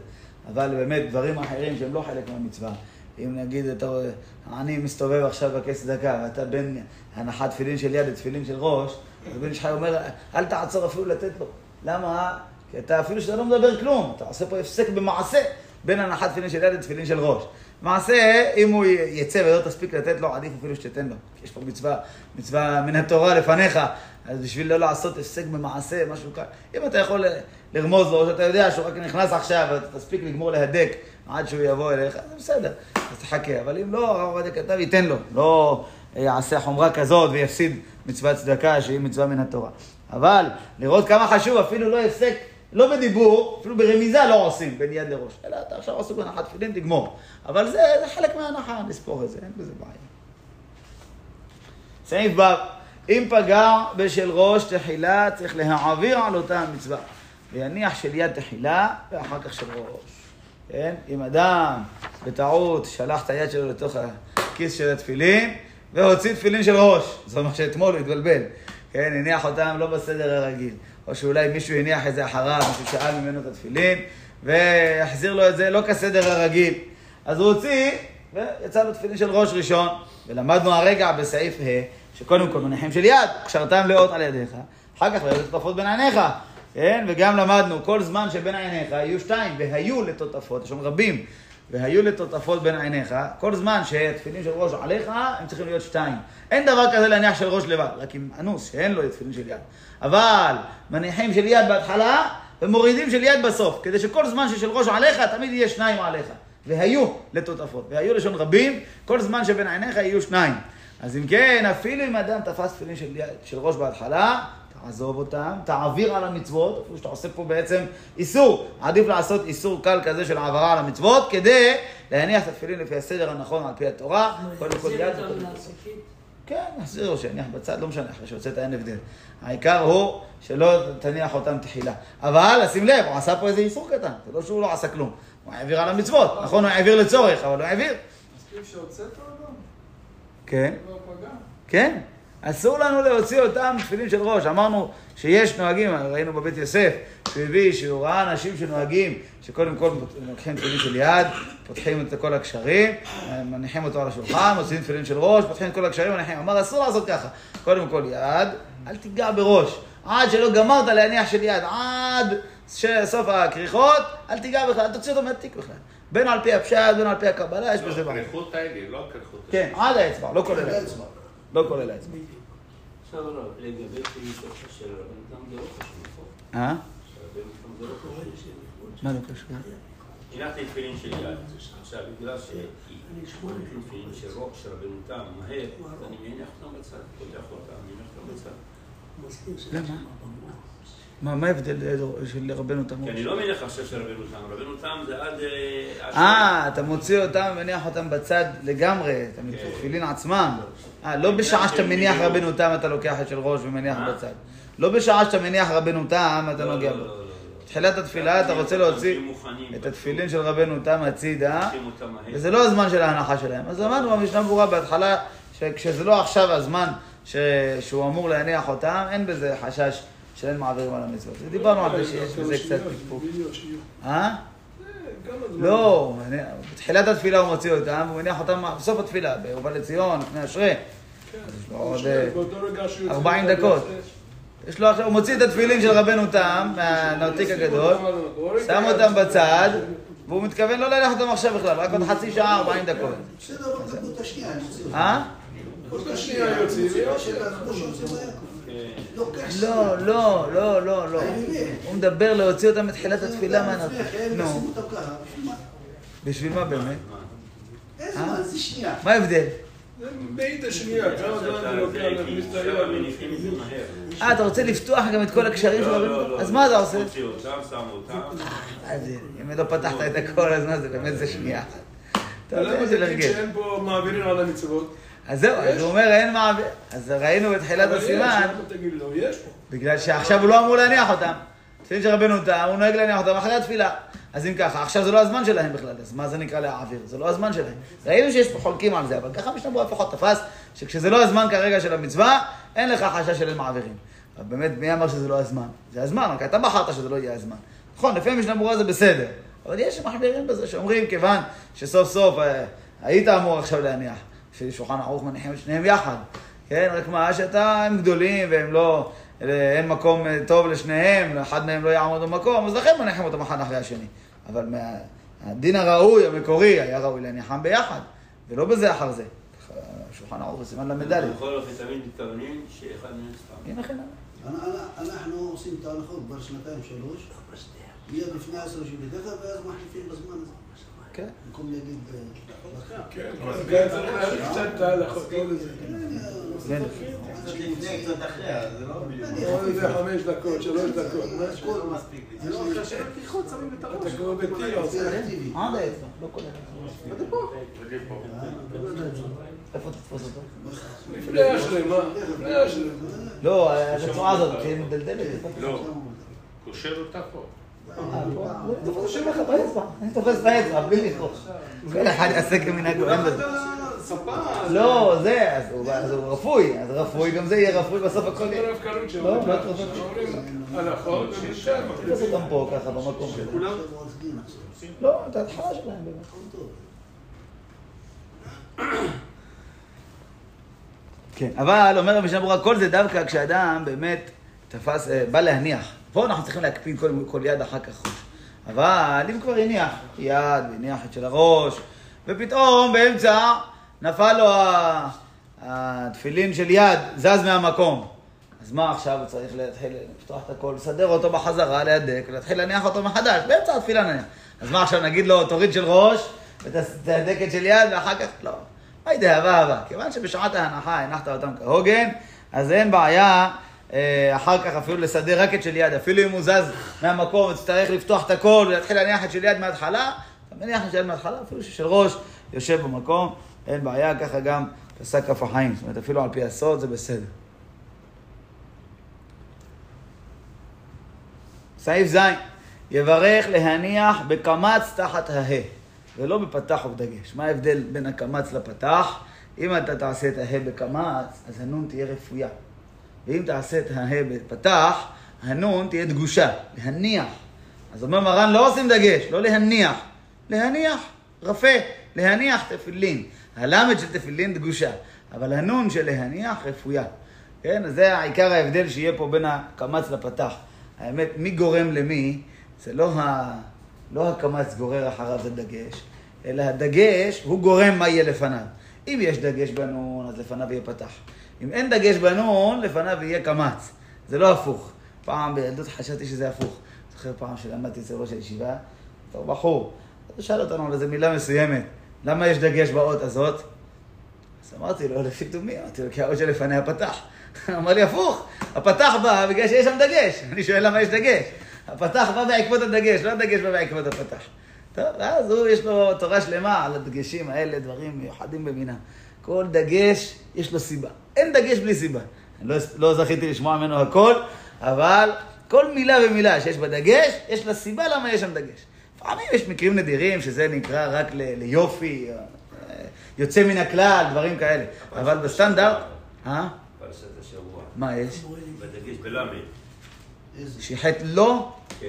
Speaker 3: אבל באמת, דברים אחרים שהם לא חלק מהמצווה. אם נגיד, אתה רואה, אני מסתובב עכשיו בכס צדקה, ואתה בין הנחת תפילין של יד לתפילין של ראש, אז בן ישחי אומר, אל תעצור אפילו לתת לו. למה? כי אתה, אפילו שאתה לא מדבר כלום, אתה עושה פה הפסק במעשה בין הנחת תפילין של יד לתפילין של ראש. מעשה, אם הוא יצא ולא תספיק לתת לו, עדיף אפילו שתיתן לו. יש פה מצווה, מצווה מן התורה לפניך, אז בשביל לא לעשות הפסק במעשה, משהו ככה. אם אתה יכול לרמוז לו, שאתה יודע שהוא רק נכנס עכשיו, ואתה תספיק לגמור להדק עד שהוא יבוא אליך, זה בסדר, אז תחכה. אבל אם לא, הרב עובדיה כתב, ייתן לו. לא יעשה חומרה כזאת ויפסיד מצוות צדקה שהיא מצווה מן התורה. אבל לראות כמה חשוב, אפילו לא הפסק, לא בדיבור, אפילו ברמיזה לא עושים בין יד לראש. אלא אתה עכשיו עסוק בהנחת תפילין, תגמור. אבל זה, זה חלק מההנחה, נספור את זה, אין בזה בעיה. סעיף ו' אם פגע בשל ראש תחילה, צריך להעביר על אותה המצווה. ויניח של יד תחילה, ואחר כך של ראש. כן? אם אדם בטעות שלח את היד שלו לתוך הכיס של התפילין, והוציא תפילין של ראש. זאת אומרת שאתמול הוא התבלבל. כן? הניח אותם לא בסדר הרגיל. או שאולי מישהו הניח את זה אחריו, מישהו שאל ממנו את התפילין, והחזיר לו את זה לא כסדר הרגיל. אז הוא הוציא, ויצא לו תפילין של ראש ראשון. ולמדנו הרגע בסעיף ה', שקודם כל מניחים של יד, קשרתם לאות על ידיך, אחר כך ויהיו בין עיניך. כן? וגם למדנו, כל זמן שבין עיניך יהיו שתיים, והיו לטוטפות, יש שם רבים, והיו לטוטפות בין עיניך, כל זמן שתפילין של ראש עליך, הם צריכים להיות שתיים. אין דבר כזה להניח של ראש לבד, רק עם אנוס, שאין לו תפילין של יד. אבל מניחים של יד בהתחלה, ומורידים של יד בסוף, כדי שכל זמן ששל ראש עליך, תמיד יהיה שניים עליך. והיו לטוטפות, והיו לשון רבים, כל זמן שבין עיניך יהיו שניים. אז אם כן, אפילו אם אדם תפס תפילין של, של ראש בהתחלה, תעזוב אותם, תעביר על המצוות, אפילו שאתה עושה פה בעצם איסור. עדיף לעשות איסור קל כזה של העברה על המצוות, כדי להניח את התפילין לפי הסדר הנכון על פי התורה. קודם כל יד וקודם כל. כן, נחזיר או שיניח בצד, לא משנה, אחרי שהוצאת אין הבדל. העיקר הוא שלא תניח אותם תחילה. אבל, שים לב, הוא עשה פה איזה איסור קטן, זה לא שהוא לא עשה כלום. הוא העביר על המצוות, נכון, הוא העביר לצורך, אבל הוא העביר.
Speaker 1: מסכים שהוצאת אדם?
Speaker 3: כן,
Speaker 1: לא פגע?
Speaker 3: כן. אסור לנו להוציא אותם תפילין של ראש. אמרנו שיש נוהגים, ראינו בבית יוסף, שהוא הביא, שהוא ראה אנשים שנוהגים, שקודם כל לוקחים תפילין של יד, פותחים את כל הקשרים, מניחים אותו על השולחן, מוציאים תפילין של ראש, פותחים את כל הקשרים, מניחים. אמר, אסור לעשות ככה. קודם כל יד, אל תיגע בראש. עד שלא גמרת להניח של יד, עד סוף הכריכות, אל תיגע בכלל, אל תוציא אותו מהתיק בכלל. בין על פי הפשט, בין על פי הקבלה, יש בזה
Speaker 5: לא. הקרחות האלה, לא הקרחות
Speaker 3: כן, עד האצבע, לא כולל. האצבע. לא כולל האצבע.
Speaker 5: עכשיו לא, לגבי של זה לא נכון?
Speaker 3: אה?
Speaker 5: לא.
Speaker 3: מה לא קשור?
Speaker 5: הנחתי תפילין של יד. עכשיו, בגלל שהנחתי תפילין של רוק של רבנו תם מהר, אז אני מניח אותם בצד, פותח אותם, מניח אותם בצד.
Speaker 3: למה? מה מה ההבדל אה, של רבנו תם?
Speaker 5: כי אני לא מניח עכשיו של רבנו תם, רבנו תם זה עד... עד
Speaker 3: אה, אתה מוציא אותם ומניח אותם בצד לגמרי, אתה
Speaker 5: כן.
Speaker 3: מתפילין עצמם. אה, לא בשעה שאתה מניח רבנו תם אתה לוקח את של ראש ומניח
Speaker 5: אה?
Speaker 3: בצד. לא בשעה שאתה מניח רבנו תם אתה
Speaker 5: לא,
Speaker 3: נוגע
Speaker 5: לא,
Speaker 3: בו.
Speaker 5: לא, לא, לא.
Speaker 3: תחילת התפילה אתה רוצה להוציא. את התפילין של רבנו תם הצידה. וזה לא הזמן של ההנחה שלהם. אז אמרנו במשנה ברורה בהתחלה, שכשזה לא עכשיו הזמן. שהוא אמור להניח אותם, אין בזה חשש שאין מעבירים על המצוות. דיברנו על זה שיש בזה קצת פקפוק. אה? לא, אני- בתחילת התפילה הוא מוציא אותם, והוא מניח אותם בסוף התפילה, בעובל לציון, לפני אשרי. אז יש לו עוד, אה, 40 דקות. יש לו עכשיו, הוא מוציא את התפילין של רבנו תם, מהנרתיק הגדול, שם אותם בצד, והוא מתכוון לא ללכת אותם עכשיו בכלל, רק עוד חצי שעה, 40 דקות.
Speaker 2: בסדר, אבל דקות השנייה, אני מוציא אותם.
Speaker 3: אה?
Speaker 2: דקות השנייה יוצאים, כמו שיוצאים מהיקום. לא.
Speaker 3: לא, לא, לא, לא, לא. הוא מדבר להוציא אותם מתחילת התפילה מהנרתיק.
Speaker 2: כן,
Speaker 3: נו,
Speaker 2: בשביל מה?
Speaker 3: מה באמת?
Speaker 2: איזה מה, זה שנייה.
Speaker 3: מה ההבדל? אה, אתה רוצה לפתוח גם את כל הקשרים של
Speaker 5: לא,
Speaker 3: רבנו
Speaker 5: לא,
Speaker 3: תם?
Speaker 5: לא.
Speaker 3: אז מה אתה עושה?
Speaker 5: אותם, אותם.
Speaker 3: אם לא פתחת את הכל, אז מה זה באמת זה שנייה אחת. אתה יודע,
Speaker 1: למה
Speaker 3: זה
Speaker 1: תגיד
Speaker 3: הרגל.
Speaker 1: שאין פה מעבירים על המצוות?
Speaker 3: אז זהו, אז. הוא אומר אין מעביר. אז ראינו בתחילת הסימן. בגלל שעכשיו הוא לא אמור להניח אותם. תפילין של רבנו תם, הוא נוהג להניח אותם אחרי התפילה. אז אם ככה, עכשיו זה לא הזמן שלהם בכלל, אז מה זה נקרא להעביר? זה לא הזמן שלהם. ראינו שיש פה חולקים על זה, אבל ככה משנה ברורה לפחות תפס, שכשזה לא הזמן כרגע של המצווה, אין לך חשש של מעבירים. אבל באמת, מי אמר שזה לא הזמן? זה הזמן, רק אתה בחרת שזה לא יהיה הזמן. נכון, לפי המשנה ברורה זה בסדר, אבל יש שמחמירים בזה, שאומרים, כיוון שסוף סוף אה, היית אמור עכשיו להניח, ששולחן ערוך מניחים את שניהם יחד, כן? רק מה, שאתה, הם גדולים והם לא, אה, אין מקום אה, טוב לשניהם, לאחד מהם לא יעמוד במקום, אז לכן מניחים אותם אחד אחרי השני. אבל מה, הדין הראוי, המקורי, היה ראוי להניחם ביחד, ולא בזה אחר זה. שולחן ערוך בסימן ל"ד.
Speaker 5: בכל אופן תמיד מתכוונים שאחד מהם סתם.
Speaker 3: הנה כן.
Speaker 2: אנ- אנחנו עושים את ההנחות כבר שנתיים, שלוש. מיד לפני עשר שנים ואז מחליפים בזמן הזה.
Speaker 3: כן.
Speaker 2: במקום להגיד... אה,
Speaker 1: כן, צריך קצת.
Speaker 4: לפני, קצת אחרי, זה לא בדיוק.
Speaker 1: עוד איזה חמש דקות, שלוש דקות, משהו.
Speaker 4: לא מספיק לי.
Speaker 2: זה לא
Speaker 1: אתה.
Speaker 3: עד האצבע, לא כולל. איפה תתפוס אותו?
Speaker 1: לפני אשרי, מה? לפני אשרי.
Speaker 3: לא, הרצועה הזאת, תהיה מדלדלת.
Speaker 5: לא, קושר אותה פה.
Speaker 3: תופס באצבע, בלי לכרוך. כל אחד יעשה כמנהגו, אין בזה. לא, זה, אז הוא- רפוי, אז רפוי, גם זה יהיה רפוי, בסוף הכל
Speaker 1: כל
Speaker 3: יהיה. לא, לא
Speaker 1: ומשם
Speaker 3: תופס אותם פה, ככה, במקום
Speaker 2: עכשיו.
Speaker 3: לא, את ההתחלה שלהם באמת. כן, אבל אומר המשנה ברורה, כל זה דווקא כשאדם באמת תפס, אה, בא להניח. פה אנחנו צריכים להקפיד כל, כל יד אחר כך ראש. אבל אם כבר הניח יד, והניח את של הראש, ופתאום באמצע נפל לו התפילין של יד, זז מהמקום. אז מה עכשיו הוא צריך להתחיל לפתוח את הכל, לסדר אותו בחזרה, להדק, ולהתחיל להניח אותו מחדש, באמצע התפילה נניח. אז מה עכשיו נגיד לו, תוריד של ראש, ותהדק את של יד, ואחר כך, לא. מה יודע, אהבה, אהבה. כיוון שבשעת ההנחה הנחת אותם כהוגן, אז אין בעיה אחר כך אפילו לסדר רק את של יד. אפילו אם הוא זז מהמקום ותצטרך לפתוח את הכל ולהתחיל להניח את של יד מההתחלה, אתה מניח את של יד מההתחלה, אפילו ששל ראש יושב במקום, אין בעיה, ככה גם פסק כף החיים. זאת אומרת, אפילו על פי הסוד זה בסדר. סעיף ז', יברך להניח בקמץ תחת ההא, ולא בפתח ובדגש. מה ההבדל בין הקמץ לפתח? אם אתה תעשה את ההא בקמץ, אז הנון תהיה רפויה. ואם תעשה את ההא בפתח, הנון תהיה דגושה, להניח. אז אומר מרן, לא עושים דגש, לא להניח. להניח, רפה, להניח תפילין. הלמד של תפילין דגושה, אבל הנון של להניח רפויה. כן, אז זה העיקר ההבדל שיהיה פה בין הקמץ לפתח. האמת, מי גורם למי, זה לא לא הקמץ גורר אחריו זה דגש, אלא הדגש הוא גורם מה יהיה לפניו. אם יש דגש בנון, אז לפניו יהיה פתח. אם אין דגש בנון, לפניו יהיה קמץ. זה לא הפוך. פעם בילדות חשבתי שזה הפוך. זוכר פעם שלמדתי אצל ראש הישיבה, בתור בחור, הוא שאל אותנו על איזה מילה מסוימת, למה יש דגש באות הזאת? אז אמרתי לו, לפי תומי, אמרתי לו, כי האות שלפניה פתח. אמר לי, הפוך, הפתח בא בגלל שיש שם דגש. אני שואל למה יש דגש. הפתח בא בעקבות הדגש, לא הדגש בא בעקבות הפתח. טוב, ואז הוא, יש לו תורה שלמה על הדגשים האלה, דברים מיוחדים במינם. כל דגש, יש לו סיבה. אין דגש בלי סיבה. לא, לא זכיתי לשמוע ממנו הכל, אבל כל מילה ומילה שיש בה דגש, יש לה סיבה למה יש שם דגש. לפעמים יש מקרים נדירים שזה נקרא רק ל- ליופי, אה, יוצא מן הכלל, דברים כאלה. אבל בסטנדרט... אה?
Speaker 5: פרשת השבוע.
Speaker 3: מה יש?
Speaker 5: בדגש בלמד.
Speaker 2: איזה...
Speaker 3: שיחת לא?
Speaker 5: כן.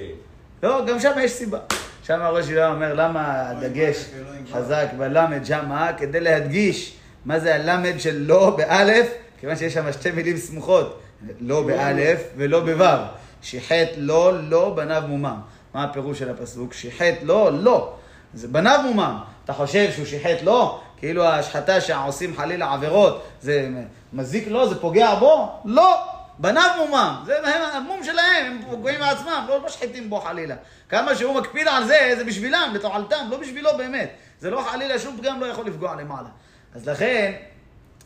Speaker 3: לא, גם שם יש סיבה. שם הראש ישיבה אומר למה הדגש חזק בלמד שמה, כדי להדגיש מה זה הלמד של לא באלף, כיוון שיש שם שתי מילים סמוכות, לא באלף ולא בוו. שיחת לא, לא בניו מומם. מה הפירוש של הפסוק? שיחת לא, לא. זה בניו מומם. אתה חושב שהוא שיחת לא? כאילו ההשחתה שעושים חלילה עבירות, זה מזיק לו, זה פוגע בו? לא! בניו מומם, זה הם המום שלהם, הם פוגעים מעצמם, לא משחיתים בו חלילה. כמה שהוא מקפיד על זה, זה בשבילם, לתועלתם, לא בשבילו באמת. זה לא חלילה, שום פגם לא יכול לפגוע למעלה. אז לכן,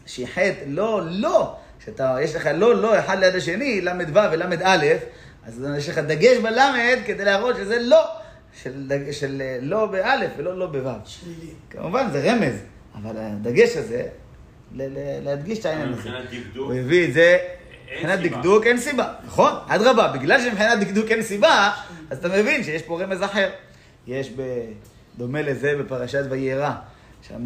Speaker 3: שיחת לא, לא, שאתה, יש לך לא, לא, אחד ליד השני, ל"ו ול"א, אז יש לך דגש בלמד כדי להראות שזה לא, של, דג- של אה, לא באלף ולא לא בוו.
Speaker 1: שלילי.
Speaker 3: כמובן, זה רמז, אבל הדגש הזה, ל- ל- להדגיש את העניין הזה.
Speaker 5: מבחינת דקדוק.
Speaker 3: הוא הביא את זה, מבחינת. דקדוק אין סיבה, נכון? אדרבה, בגלל שמבחינת דקדוק אין סיבה, אז אתה מבין שיש פה רמז אחר. יש בדומה לזה בפרשת וירא, שם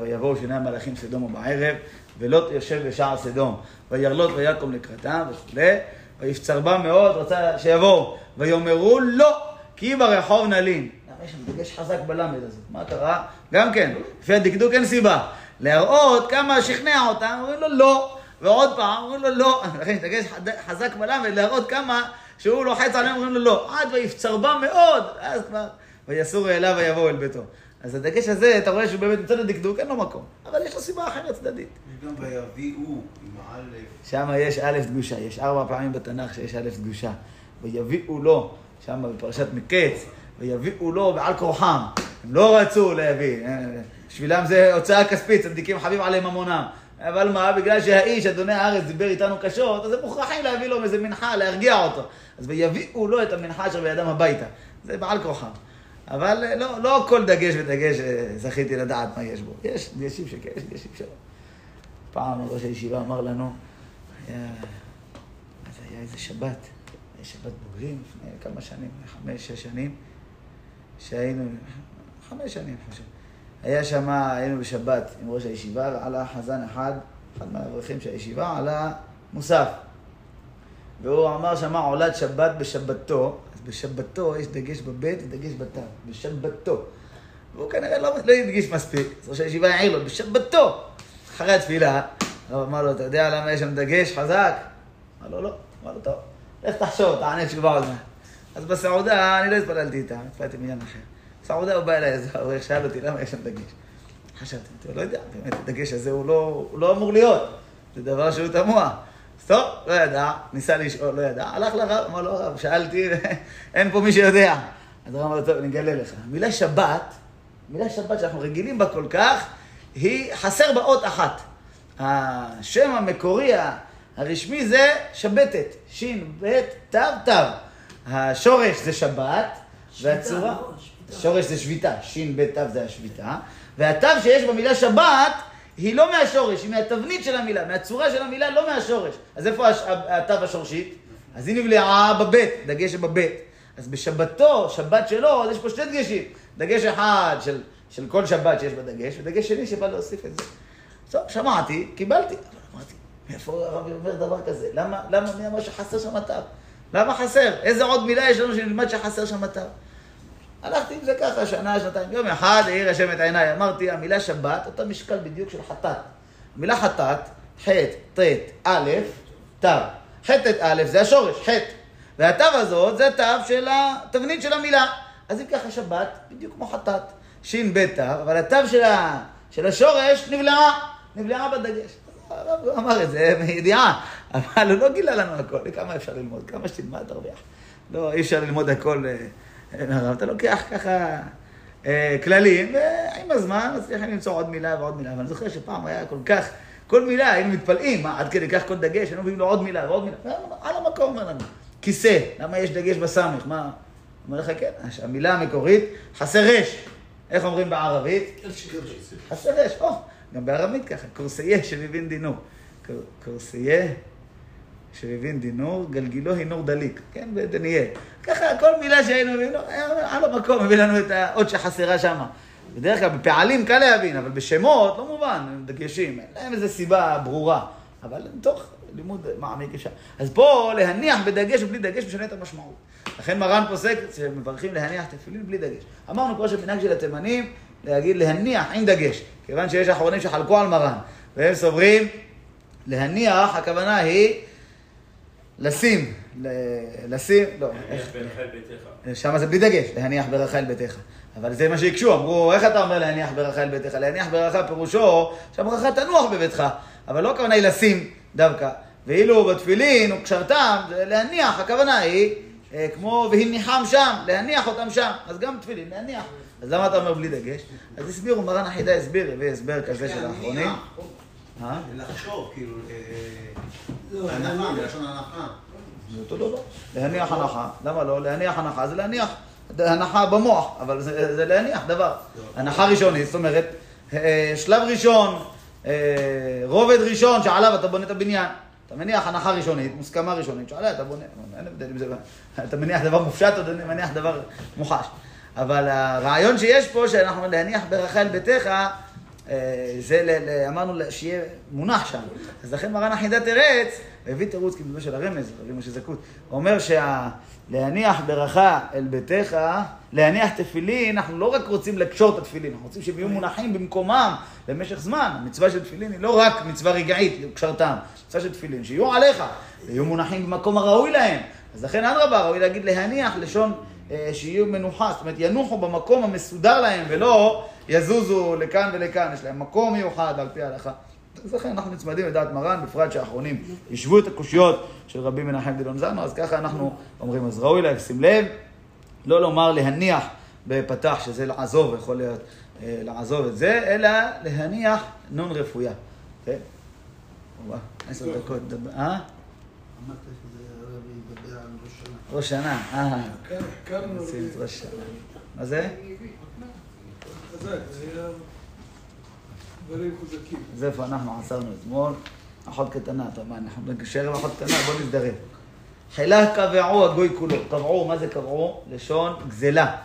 Speaker 3: ויבואו שני המלאכים סדום ובערב, ולוט יושב בשער סדום, וירלוט ויקום לקראתם וכולי, ויפצר בה מאוד, רצה שיבואו, ויאמרו לא, כי ברחוב נלין. יש שם דגש חזק בלמד הזאת? מה קרה? גם כן, לפי הדקדוק אין סיבה. להראות כמה שכנע אותם, אומרים לו לא, ועוד פעם אומרים לו לא, לכן דגש חזק בלמד, להראות כמה שהוא לוחץ עליהם, אומרים לו לא, עד ויפצר בה מאוד, ואז כבר, ויסורו אליו ויבואו אל ביתו. אז הדגש הזה, אתה רואה שהוא באמת מצד הדקדוק, אין לו מקום, אבל יש לו סיבה אחרת צדדית.
Speaker 4: גם ויביאו עם א',
Speaker 3: שם יש א' דגושה, יש ארבע פעמים בתנ"ך שיש א' דגושה. ויביאו לו, שם בפרשת מקץ, ויביאו לו בעל כורחם. הם לא רצו להביא, אה, בשבילם זה הוצאה כספית, צדיקים חביב עליהם ממונם. אבל מה, בגלל שהאיש, אדוני הארץ, דיבר איתנו קשות, אז הם מוכרחים להביא לו איזה מנחה, להרגיע אותו. אז ויביאו לו את המנחה אשר בידם הביתה. זה בעל כורחם. אבל אה, לא, לא כל דגש ודגש אה, זכיתי לדעת מה יש בו. יש דגשים שכן, יש דגשים שלא. פעם ראש הישיבה אמר לנו, היה, זה היה איזה שבת, היה שבת בוגרים לפני כמה שנים, חמש, שש שנים, שהיינו, חמש שנים חושב. היה שם, היינו בשבת עם ראש הישיבה, ועלה חזן אחד, אחד מהאברכים של הישיבה, עלה מוסף. והוא אמר שמה עולת שבת בשבתו, אז בשבתו יש דגש בבית ודגש בתו, בשבתו. והוא כנראה לא, לא הדגיש מספיק, אז ראש הישיבה העיר לו, בשבתו, אחרי התפילה, הוא אמר לו, אתה יודע למה יש שם דגש חזק? אמר לו, לא. אמר לו, טוב, לך תחשוב, תענה תשובה עוד מעט. אז בסעודה, אני לא התפללתי איתה, התפללתי בעניין אחר. בסעודה הוא בא אליי, אז הוא שאל אותי, למה יש שם דגש? חשבתי, לא יודע, באמת, הדגש הזה הוא לא, הוא לא אמור להיות. זה דבר שהוא תמוה. טוב, לא ידע, ניסה לשאול, לא ידע, הלך לרב, אמר לו, הרב, שאלתי, אין פה מי שיודע. אז הרב אמר לו, טוב, אני אגלה לך. המילה שבת, המילה שבת שאנחנו רגילים בה כל כך, היא חסר בה אות אחת. השם המקורי הרשמי זה שבתת, שין, בית, תו, תו. השורש זה שבת, והצורה...
Speaker 1: לא, שביתה.
Speaker 3: שורש זה שביתה, שין, בית, תו זה השביתה, והתו שיש במילה שבת היא לא מהשורש, היא מהתבנית של המילה, מהצורה של המילה, לא מהשורש. אז איפה הש- התו השורשית? אז היא נבלעה בבית, דגש שבבית. אז בשבתו, שבת שלו, אז יש פה שני דגשים. דגש אחד של, של כל שבת שיש בה דגש, ודגש שני שבא להוסיף את זה. טוב, שמעתי, קיבלתי. אבל אמרתי, מאיפה הרב אומר דבר כזה? למה, למה מי אמר שחסר שם תו? למה חסר? איזה עוד מילה יש לנו שנלמד שחסר שם תו? הלכתי עם זה ככה, שנה, שנתיים. יום אחד העיר השם את עיניי, אמרתי, המילה שבת, אותה משקל בדיוק של חטאת. המילה חטאת, ח', ט', א', ת'. ח', ט', א', זה השורש, ח'. והתו הזאת זה התו של התבנית של המילה. אז אם ככה שבת, בדיוק כמו חטאת. בית תו, אבל התו של, ה, של השורש נבלעה, נבלעה בדגש. הרב אמר את זה מידיעה, אבל הוא לא גילה לנו הכל, כמה אפשר ללמוד, כמה שתלמד תרוויח. לא, אי אפשר ללמוד הכל מהרב, אתה לוקח ככה אה, כללים, ועם הזמן מצליחים למצוא עוד מילה ועוד מילה. אבל אני זוכר שפעם היה כל כך, כל מילה היינו מתפלאים, מה, עד כדי כך כל דגש, היינו מביאים לו עוד מילה ועוד מילה, על המקום אומר לנו. כיסא, למה יש דגש בסמך? מה? אומר לך, כן, המילה המקורית, חסר רש. איך אומרים בערבית? חסר רש. או, גם בארמית ככה, קורסיה שמבין דינור. קורסיה שמבין דינור, גלגילו הינור דליק, כן, בדניאל. ככה, כל מילה שהיינו מביאים לו, על המקום מביא לנו את האות שחסרה שמה. בדרך כלל בפעלים קל להבין, אבל בשמות לא מובן, הם דגשים, אין להם איזו סיבה ברורה. אבל מתוך לימוד מעמיק אפשר. אז פה להניח בדגש ובלי דגש משנה את המשמעות. לכן מרן פוסק שמברכים להניח תפילין בלי דגש. אמרנו כמו שמנהג של התימנים להגיד להניח עם דגש, כיוון שיש אחרונים שחלקו על מרן, והם סוברים להניח, הכוונה היא לשים, לשים, לא, שם זה בלי דגש, להניח ברחל ביתך. אבל זה מה שהקשו, אמרו, איך אתה אומר להניח ברחל ביתך? להניח ברחל פירושו שהברכה תנוח בביתך, אבל לא הכוונה היא לשים דווקא. ואילו בתפילין וקשרתם, זה להניח, הכוונה היא אה, כמו והניחם שם, להניח אותם שם. אז גם תפילין, להניח. אז למה אתה אומר בלי דגש? אז הסבירו, מרן החידה הסביר, הביא הסבר כזה של האחרונים.
Speaker 4: אה? לחשוב, כאילו, הנחה, מלשון הנחה.
Speaker 3: זה אותו דבר. להניח הנחה, למה לא? להניח הנחה זה להניח הנחה במוח, אבל זה, זה להניח דבר. הנחה ראשונית, זאת אומרת, אה, שלב ראשון, אה, רובד ראשון שעליו אתה בונה את הבניין. אתה מניח הנחה ראשונית, מוסכמה ראשונית, שעליה אתה בונה, אין הבדל אם זה, אתה מניח דבר מופשט או אתה מניח דבר מוחש. אבל הרעיון שיש פה, שאנחנו להניח ברחל ביתך, אה, זה, אמרנו שיהיה מונח שם. אז לכן מרן החידת ארץ, הביא תירוץ כמדומה של הרמז, רבי משה זכות. הוא אומר שלהניח ברכה אל ביתך, להניח תפילין, אנחנו לא רק רוצים לקשור את התפילין, אנחנו רוצים שהם יהיו מונחים במקומם במשך זמן. המצווה של תפילין היא לא רק מצווה רגעית, קשרתם, מצווה של תפילין, שיהיו עליך, ויהיו מונחים במקום הראוי להם. אז לכן אדרבה, ראוי להגיד להניח לשון אה, שיהיו מנוחה, זאת אומרת ינוחו במקום המסודר להם ולא יזוזו לכאן ולכאן, יש להם מקום מיוחד על פי ההלכה. אז לכן אנחנו נצמדים לדעת מרן, בפרט שהאחרונים ישבו את הקושיות של רבי מנחם דילון זנו, אז ככה אנחנו אומרים, אז ראוי לשים לב, לא לומר להניח בפתח, שזה לעזוב, יכול להיות אה, לעזוב את זה, אלא להניח נון רפויה. כן? עשר דקות, אה?
Speaker 2: אמרת שזה הרבי ידבר על
Speaker 3: ראש
Speaker 2: ראש שנה.
Speaker 3: אה, ראש שנה. מה זה?
Speaker 1: זה חזקים.
Speaker 3: אז איפה אנחנו עצרנו אתמול? אחות קטנה, אתה מה, אנחנו נקשר עם אחות קטנה, בוא נזדרז. חילה קבעו הגוי כולו. קבעו, מה זה קבעו? לשון גזלה.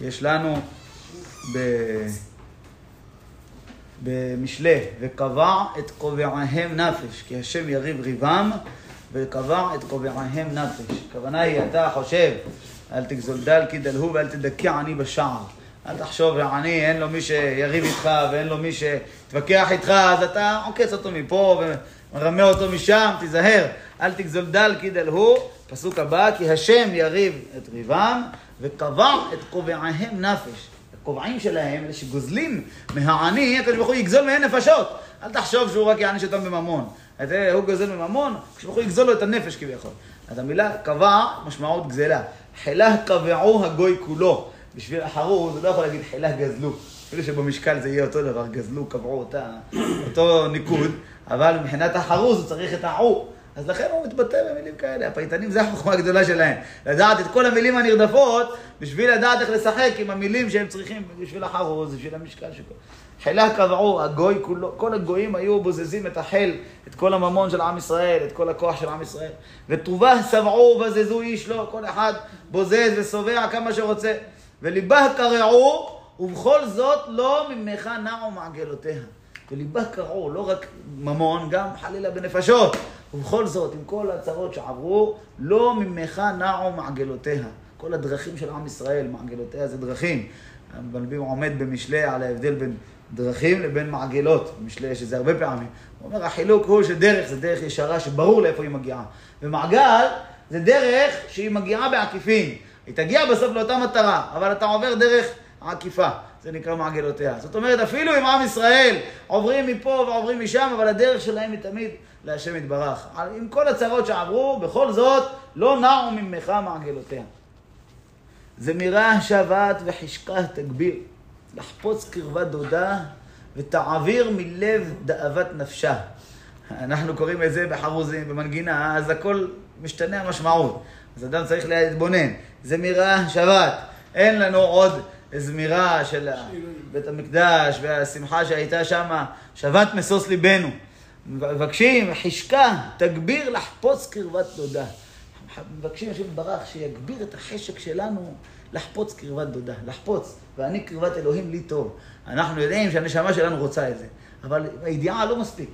Speaker 3: יש לנו ב... במשלי, וקבע את קובעיהם נפש, כי השם יריב ריבם, וקבע את קובעיהם נפש. הכוונה היא, אתה חושב, אל תגזול דל כי דלהו ואל תדכא עני בשער. אל תחשוב, עני, אין לו מי שיריב איתך ואין לו מי שיתווכח איתך, אז אתה עוקץ אותו מפה ומרמה אותו משם, תיזהר. אל תגזול דל כי דלהו. פסוק הבא, כי השם יריב את ריבם, וקבע את קובעיהם נפש. הקובעים שלהם, אלה שגוזלים מהעני, הקדוש ברוך הוא יגזול מהם נפשות. אל תחשוב שהוא רק יעניש אותם בממון. אז הוא גוזל מממון, הקדוש ברוך הוא יגזול לו את הנפש כביכול. אז המילה קבע, משמעות גזלה. חילה קבעו הגוי כולו. בשביל החרוז, הוא לא יכול להגיד חילה גזלו. אפילו שבמשקל זה יהיה אותו דבר, גזלו, קבעו אותה, אותו ניקוד, אבל מבחינת החרוז הוא צריך את העו. אז לכן הוא מתבטא במילים כאלה. הפייטנים זה החוכמה הגדולה שלהם. לדעת את כל המילים הנרדפות, בשביל לדעת איך לשחק עם המילים שהם צריכים בשביל החרוז, בשביל המשקל שלו. חילה קבעו, הגוי כולו, כל הגויים היו בוזזים את החיל, את כל הממון של עם ישראל, את כל הכוח של עם ישראל. וטובה שבעו ובזזו איש לו, כל אחד בוזז ושובע כמה שרוצה. וליבה קרעו, ובכל זאת לא ממך נעו מעגלותיה. וליבה קרעו, לא רק ממון, גם חלילה בנפשות. ובכל זאת, עם כל הצרות שעברו, לא ממך נעו מעגלותיה. כל הדרכים של עם ישראל, מעגלותיה זה דרכים. המלבים עומד במשלי על ההבדל בין דרכים לבין מעגלות. במשלי יש את זה הרבה פעמים. הוא אומר, החילוק הוא שדרך זה דרך ישרה שברור לאיפה היא מגיעה. ומעגל זה דרך שהיא מגיעה בעקיפין. היא תגיע בסוף לאותה מטרה, אבל אתה עובר דרך עקיפה, זה נקרא מעגלותיה. זאת אומרת, אפילו אם עם ישראל עוברים מפה ועוברים משם, אבל הדרך שלהם היא תמיד להשם יתברך. עם כל הצרות שעברו, בכל זאת, לא נעו ממך מעגלותיה. זמירה שבת וחשקה תגביר, לחפוץ קרבת דודה ותעביר מלב דאבת נפשה. אנחנו קוראים את זה בחרוזים, במנגינה, אז הכל משתנה המשמעות. אז אדם צריך להתבונן. זמירה שבת. אין לנו עוד זמירה של בית המקדש והשמחה שהייתה שם, שבת משוש ליבנו. מבקשים, חשקה, תגביר לחפוץ קרבת דודה. מבקשים השם ברך שיגביר את החשק שלנו לחפוץ קרבת דודה, לחפוץ, ואני קרבת אלוהים לי טוב. אנחנו יודעים שהנשמה שלנו רוצה את זה, אבל הידיעה לא מספיק.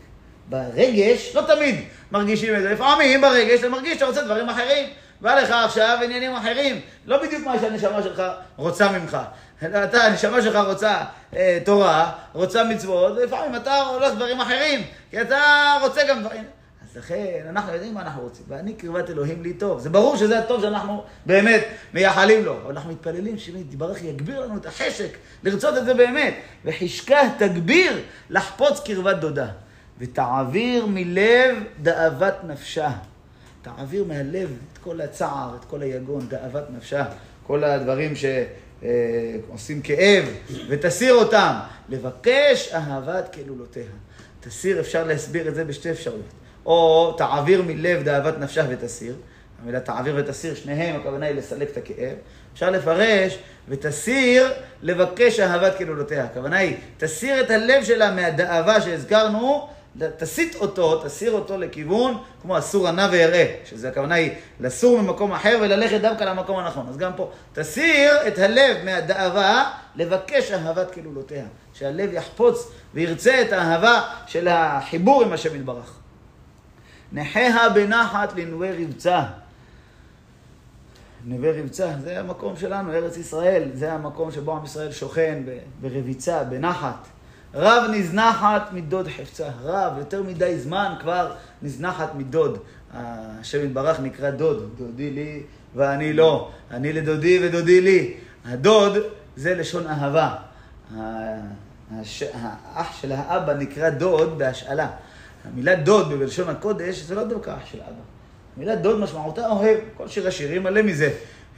Speaker 3: ברגש, לא תמיד מרגישים את זה, לפעמים ברגש אתה מרגיש שאתה רוצה דברים אחרים. בא לך עכשיו עניינים אחרים, לא בדיוק מה שהנשמה שלך רוצה ממך. אתה, הנשמה שלך רוצה אה, תורה, רוצה מצוות, ולפעמים אתה הולך דברים אחרים, כי אתה רוצה גם דברים... אז לכן, אנחנו יודעים מה אנחנו רוצים, ואני קרבת אלוהים לי טוב. זה ברור שזה הטוב שאנחנו באמת מייחלים לו, אבל אנחנו מתפללים שיתברך יגביר לנו את החשק לרצות את זה באמת. וחשקה תגביר לחפוץ קרבת דודה, ותעביר מלב דאבת נפשה. תעביר מהלב את כל הצער, את כל היגון, דאבת נפשה, כל הדברים שעושים כאב, ותסיר אותם. לבקש אהבת כלולותיה. תסיר, אפשר להסביר את זה בשתי אפשרויות. או תעביר מלב דאבת נפשה ותסיר. המילה תעביר ותסיר, שניהם, הכוונה היא לסלק את הכאב. אפשר לפרש, ותסיר לבקש אהבת כלולותיה. הכוונה היא, תסיר את הלב שלה מהדאבה שהזכרנו, תסיט אותו, תסיר אותו לכיוון כמו אסור ענה ויראה, שזה הכוונה היא לסור ממקום אחר וללכת דווקא למקום הנכון. אז גם פה, תסיר את הלב מהדאבה, לבקש אהבת כלולותיה. שהלב יחפוץ וירצה את האהבה של החיבור עם השם יתברך. נחיה בנחת לנווה רבצה. נווה רבצה, זה המקום שלנו, ארץ ישראל, זה המקום שבו עם ישראל שוכן ברביצה, בנחת. רב נזנחת מדוד חפצה. רב, יותר מדי זמן כבר נזנחת מדוד. השם יתברך נקרא דוד, דודי לי ואני לא. אני לדודי ודודי לי. הדוד זה לשון אהבה. הש... האח של האבא נקרא דוד בהשאלה. המילה דוד בלשון הקודש זה לא דווקא אח של אבא. המילה דוד משמעותה אוהב. כל שיר השירים מלא מזה.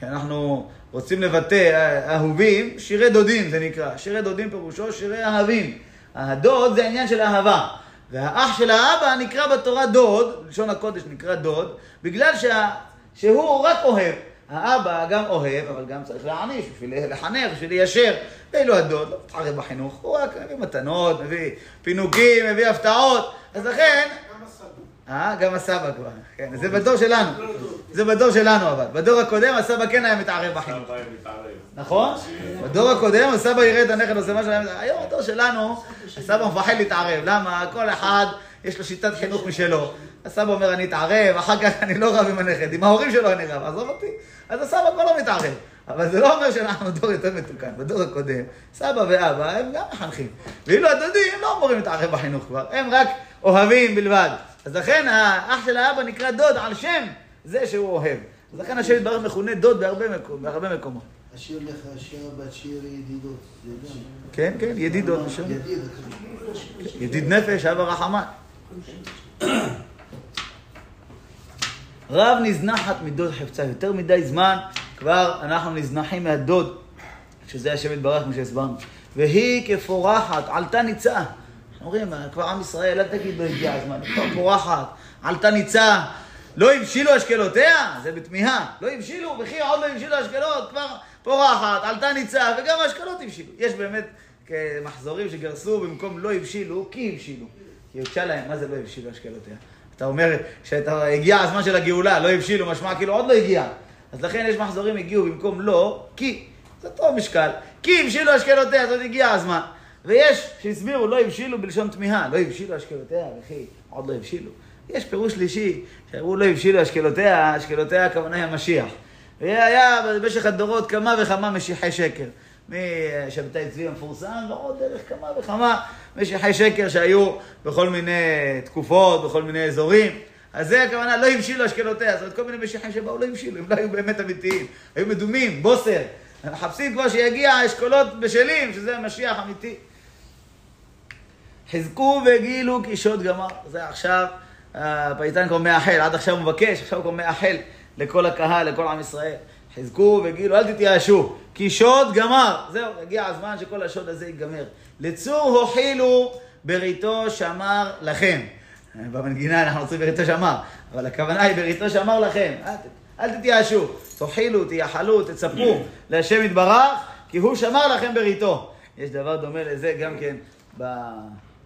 Speaker 3: אנחנו רוצים לבטא אהובים, שירי דודים זה נקרא. שירי דודים פירושו שירי אהבים. הדוד זה עניין של אהבה. והאח של האבא נקרא בתורה דוד, בלשון הקודש נקרא דוד, בגלל שה... שהוא רק אוהב. האבא גם אוהב, אבל גם צריך להעניש, בשביל לחנך, בשביל ליישר. ואילו הדוד לא מתחרב בחינוך, הוא רק מביא מתנות, מביא פינוקים, מביא הפתעות. אז לכן... אה, גם הסבא כבר. כן, זה בדור שלנו. זה בדור שלנו אבל. בדור הקודם הסבא כן היה מתערב בחינוך. נכון? בדור הקודם הסבא יראה את הנכד עושה משהו, היום בדור שלנו הסבא מפחד להתערב. למה? כל אחד יש לו שיטת חינוך משלו. הסבא אומר אני אתערב, אחר כך אני לא רב עם הנכד, עם ההורים שלו אני רב, עזוב אותי. אז הסבא כבר לא מתערב. אבל זה לא אומר שאנחנו דור יותר מתוקן. בדור הקודם, סבא ואבא הם גם מחנכים. ואילו הדודים לא אמורים להתערב בחינוך כבר, הם רק אוהבים בלבד. אז לכן האח של האבא נקרא דוד על שם זה שהוא אוהב. אז לכן השם יתברך מכונה דוד בהרבה, מקומות, בהרבה מקומות.
Speaker 2: השיר לך שבת שיר ידידות.
Speaker 3: כן, כן, ידידות.
Speaker 2: ידיד.
Speaker 3: ידיד נפש, אבא רחמן. רב נזנחת מדוד חפצה, יותר מדי זמן כבר אנחנו נזנחים מהדוד, שזה השם יתברך, כמו שהסברנו. והיא כפורחת, עלתה ניצה. אומרים, כבר עם ישראל, אל תגיד לא הגיע הזמן, כבר פורחת, עלתה ניצה. לא הבשילו אשקלותיה? זה בתמיהה. לא הבשילו, וכי עוד לא הבשילו אשקלות, כבר פורחת, עלתה ניצה, וגם האשקלות הבשילו. יש באמת מחזורים שגרסו במקום לא הבשילו, כי הבשילו. כי הוגשה להם, מה זה לא הבשילו אשקלותיה? אתה אומר שהגיע הזמן של הגאולה, לא הבשילו, משמע כאילו עוד לא הגיע. אז לכן יש מחזורים הגיעו במקום לא, כי. זה אותו משקל. כי הבשילו אשקלותיה, זאת הגיע הזמן. ויש שהסבירו, לא הבשילו בלשון תמיהה, לא הבשילו אשקלותיה, וכי עוד לא הבשילו. יש פירוש שלישי, שאמרו לא הבשילו אשקלותיה, אשקלותיה הכוונה היא המשיח. והיה במשך הדורות כמה וכמה משיחי שקר. משבתאי צבי המפורסם, ועוד דרך כמה וכמה משיחי שקר שהיו בכל מיני תקופות, בכל מיני אזורים. אז זה הכוונה, לא הבשילו אשכלותיה. זאת אומרת, כל מיני משיחים שבאו לא הבשילו, הם לא היו באמת אמיתיים. היו מדומים, בוסר. מחפשים כבר שיגיע אשכולות בשלים, שזה המשיח אמיתי. חזקו והגילו כי שוד גמר. זה עכשיו, הפייטן כבר מאחל, עד עכשיו הוא מבקש, עכשיו הוא כבר מאחל לכל הקהל, לכל עם ישראל. חזקו והגילו, אל תתייאשו, כי שוד גמר. זהו, הגיע הזמן שכל השוד הזה ייגמר. לצור הוחילו בריתו שמר לכם. במנגינה אנחנו רוצים בריתו שמר, אבל הכוונה היא בריתו שמר לכם. אל, אל תתייאשו, תאכילו, תייחלו, תצפו להשם יתברך, כי הוא שמר לכם בריתו. יש דבר דומה לזה גם כן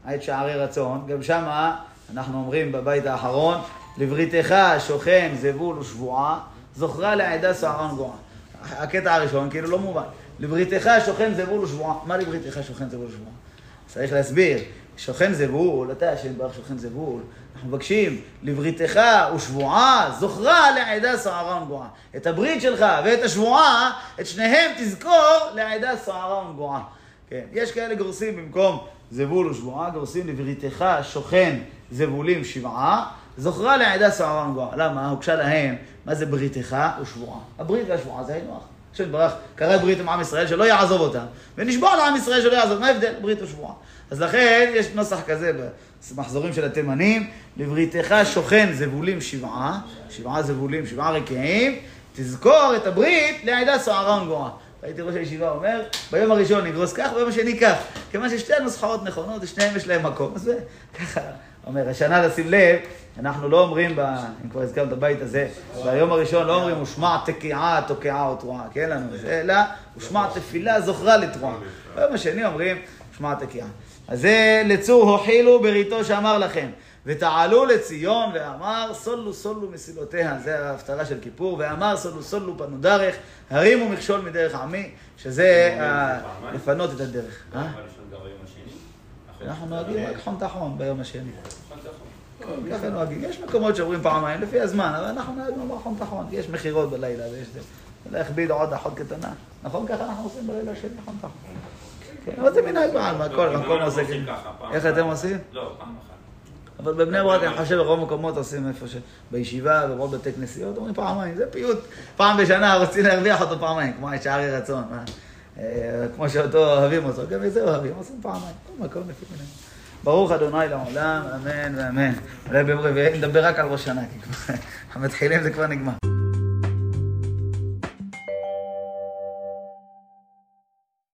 Speaker 3: בעת שערי רצון, גם שמה אנחנו אומרים בבית האחרון, לבריתך שוכן זבול ושבועה, זוכרה לעדה סערן גועה. הקטע הראשון כאילו לא מובן. לבריתך שוכן זבול ושבועה. מה לבריתך שוכן זבול ושבועה? צריך להסביר. שוכן זבול, אתה השם ברך שוכן זבול, אנחנו מבקשים, לבריתך ושבועה, זוכרה לעדה סערה ונגועה. את הברית שלך ואת השבועה, את שניהם תזכור לעדה סערה ונגועה. כן, יש כאלה גורסים במקום זבול ושבועה, גורסים לבריתך שוכן זבולים שבעה, זוכרה לעדה סערה ונגועה. למה? הוגשה להם, מה זה בריתך ושבועה? הברית והשבועה זה היינו הך. השם יתברך, קרא ברית עם עם ישראל שלא יעזוב אותם, ונשבע לעם ישראל שלא יעזוב, מה ההבדל? ברית ושבועה. אז לכן יש נוסח כזה במחזורים של התימנים, לבריתך שוכן זבולים שבעה, שבעה זבולים, שבעה רקיעים, תזכור את הברית לעדה סוערה ונגועה. הייתי ראש הישיבה אומר, ביום הראשון נגרוס כך, ביום השני כך. כיוון ששתי הנוסחאות נכונות, ושניהם יש להם מקום. אז זה ככה, אומר, השנה לשים לב, אנחנו לא אומרים, ב, אם כבר הזכרנו את הבית הזה, ביום הראשון לא אומרים, ושמע תקיעה, תוקעה או תרועה, כי אין לנו את זה, אלא ושמע תפילה זוכרה לתרועה. ביום השני אומרים, ושמע תקיעה. אז זה לצור הוחילו בריתו שאמר לכם. ותעלו לציון ואמר סולו סולו מסילותיה, זה ההפטרה של כיפור, ואמר סולו סולו פנו דרך, הרימו מכשול מדרך עמי, שזה לפנות את הדרך.
Speaker 5: אה?
Speaker 3: אנחנו נוהגים רק חום תחום ביום השני. ככה נוהגים. יש מקומות שאומרים פעמיים לפי הזמן, אבל אנחנו נוהגים לומר חום תחום, יש מכירות בלילה ויש זה. להכביד עוד אחות קטנה. נכון? ככה אנחנו עושים בלילה של חום תחום. כן, אבל זה מנהג בעלמא, כל מקום עושה. איך אתם עושים?
Speaker 5: לא, פעם אחת.
Speaker 3: אבל בבני ברק, אני חושב, ברוב המקומות עושים איפה ש... בישיבה, ברוב בתי כנסיות, אומרים פעמיים, זה פיוט. פעם בשנה רוצים להרוויח אותו פעמיים, כמו את שערי רצון. כמו שאותו אוהבים אותו, גם את זה אוהבים, עושים פעמיים. כל מקום לפי מיני. ברוך אדוני לעולם, אמן ואמן. אולי ביום רביעי נדבר רק על ראש שנה, כי כבר מתחילים זה כבר נגמר.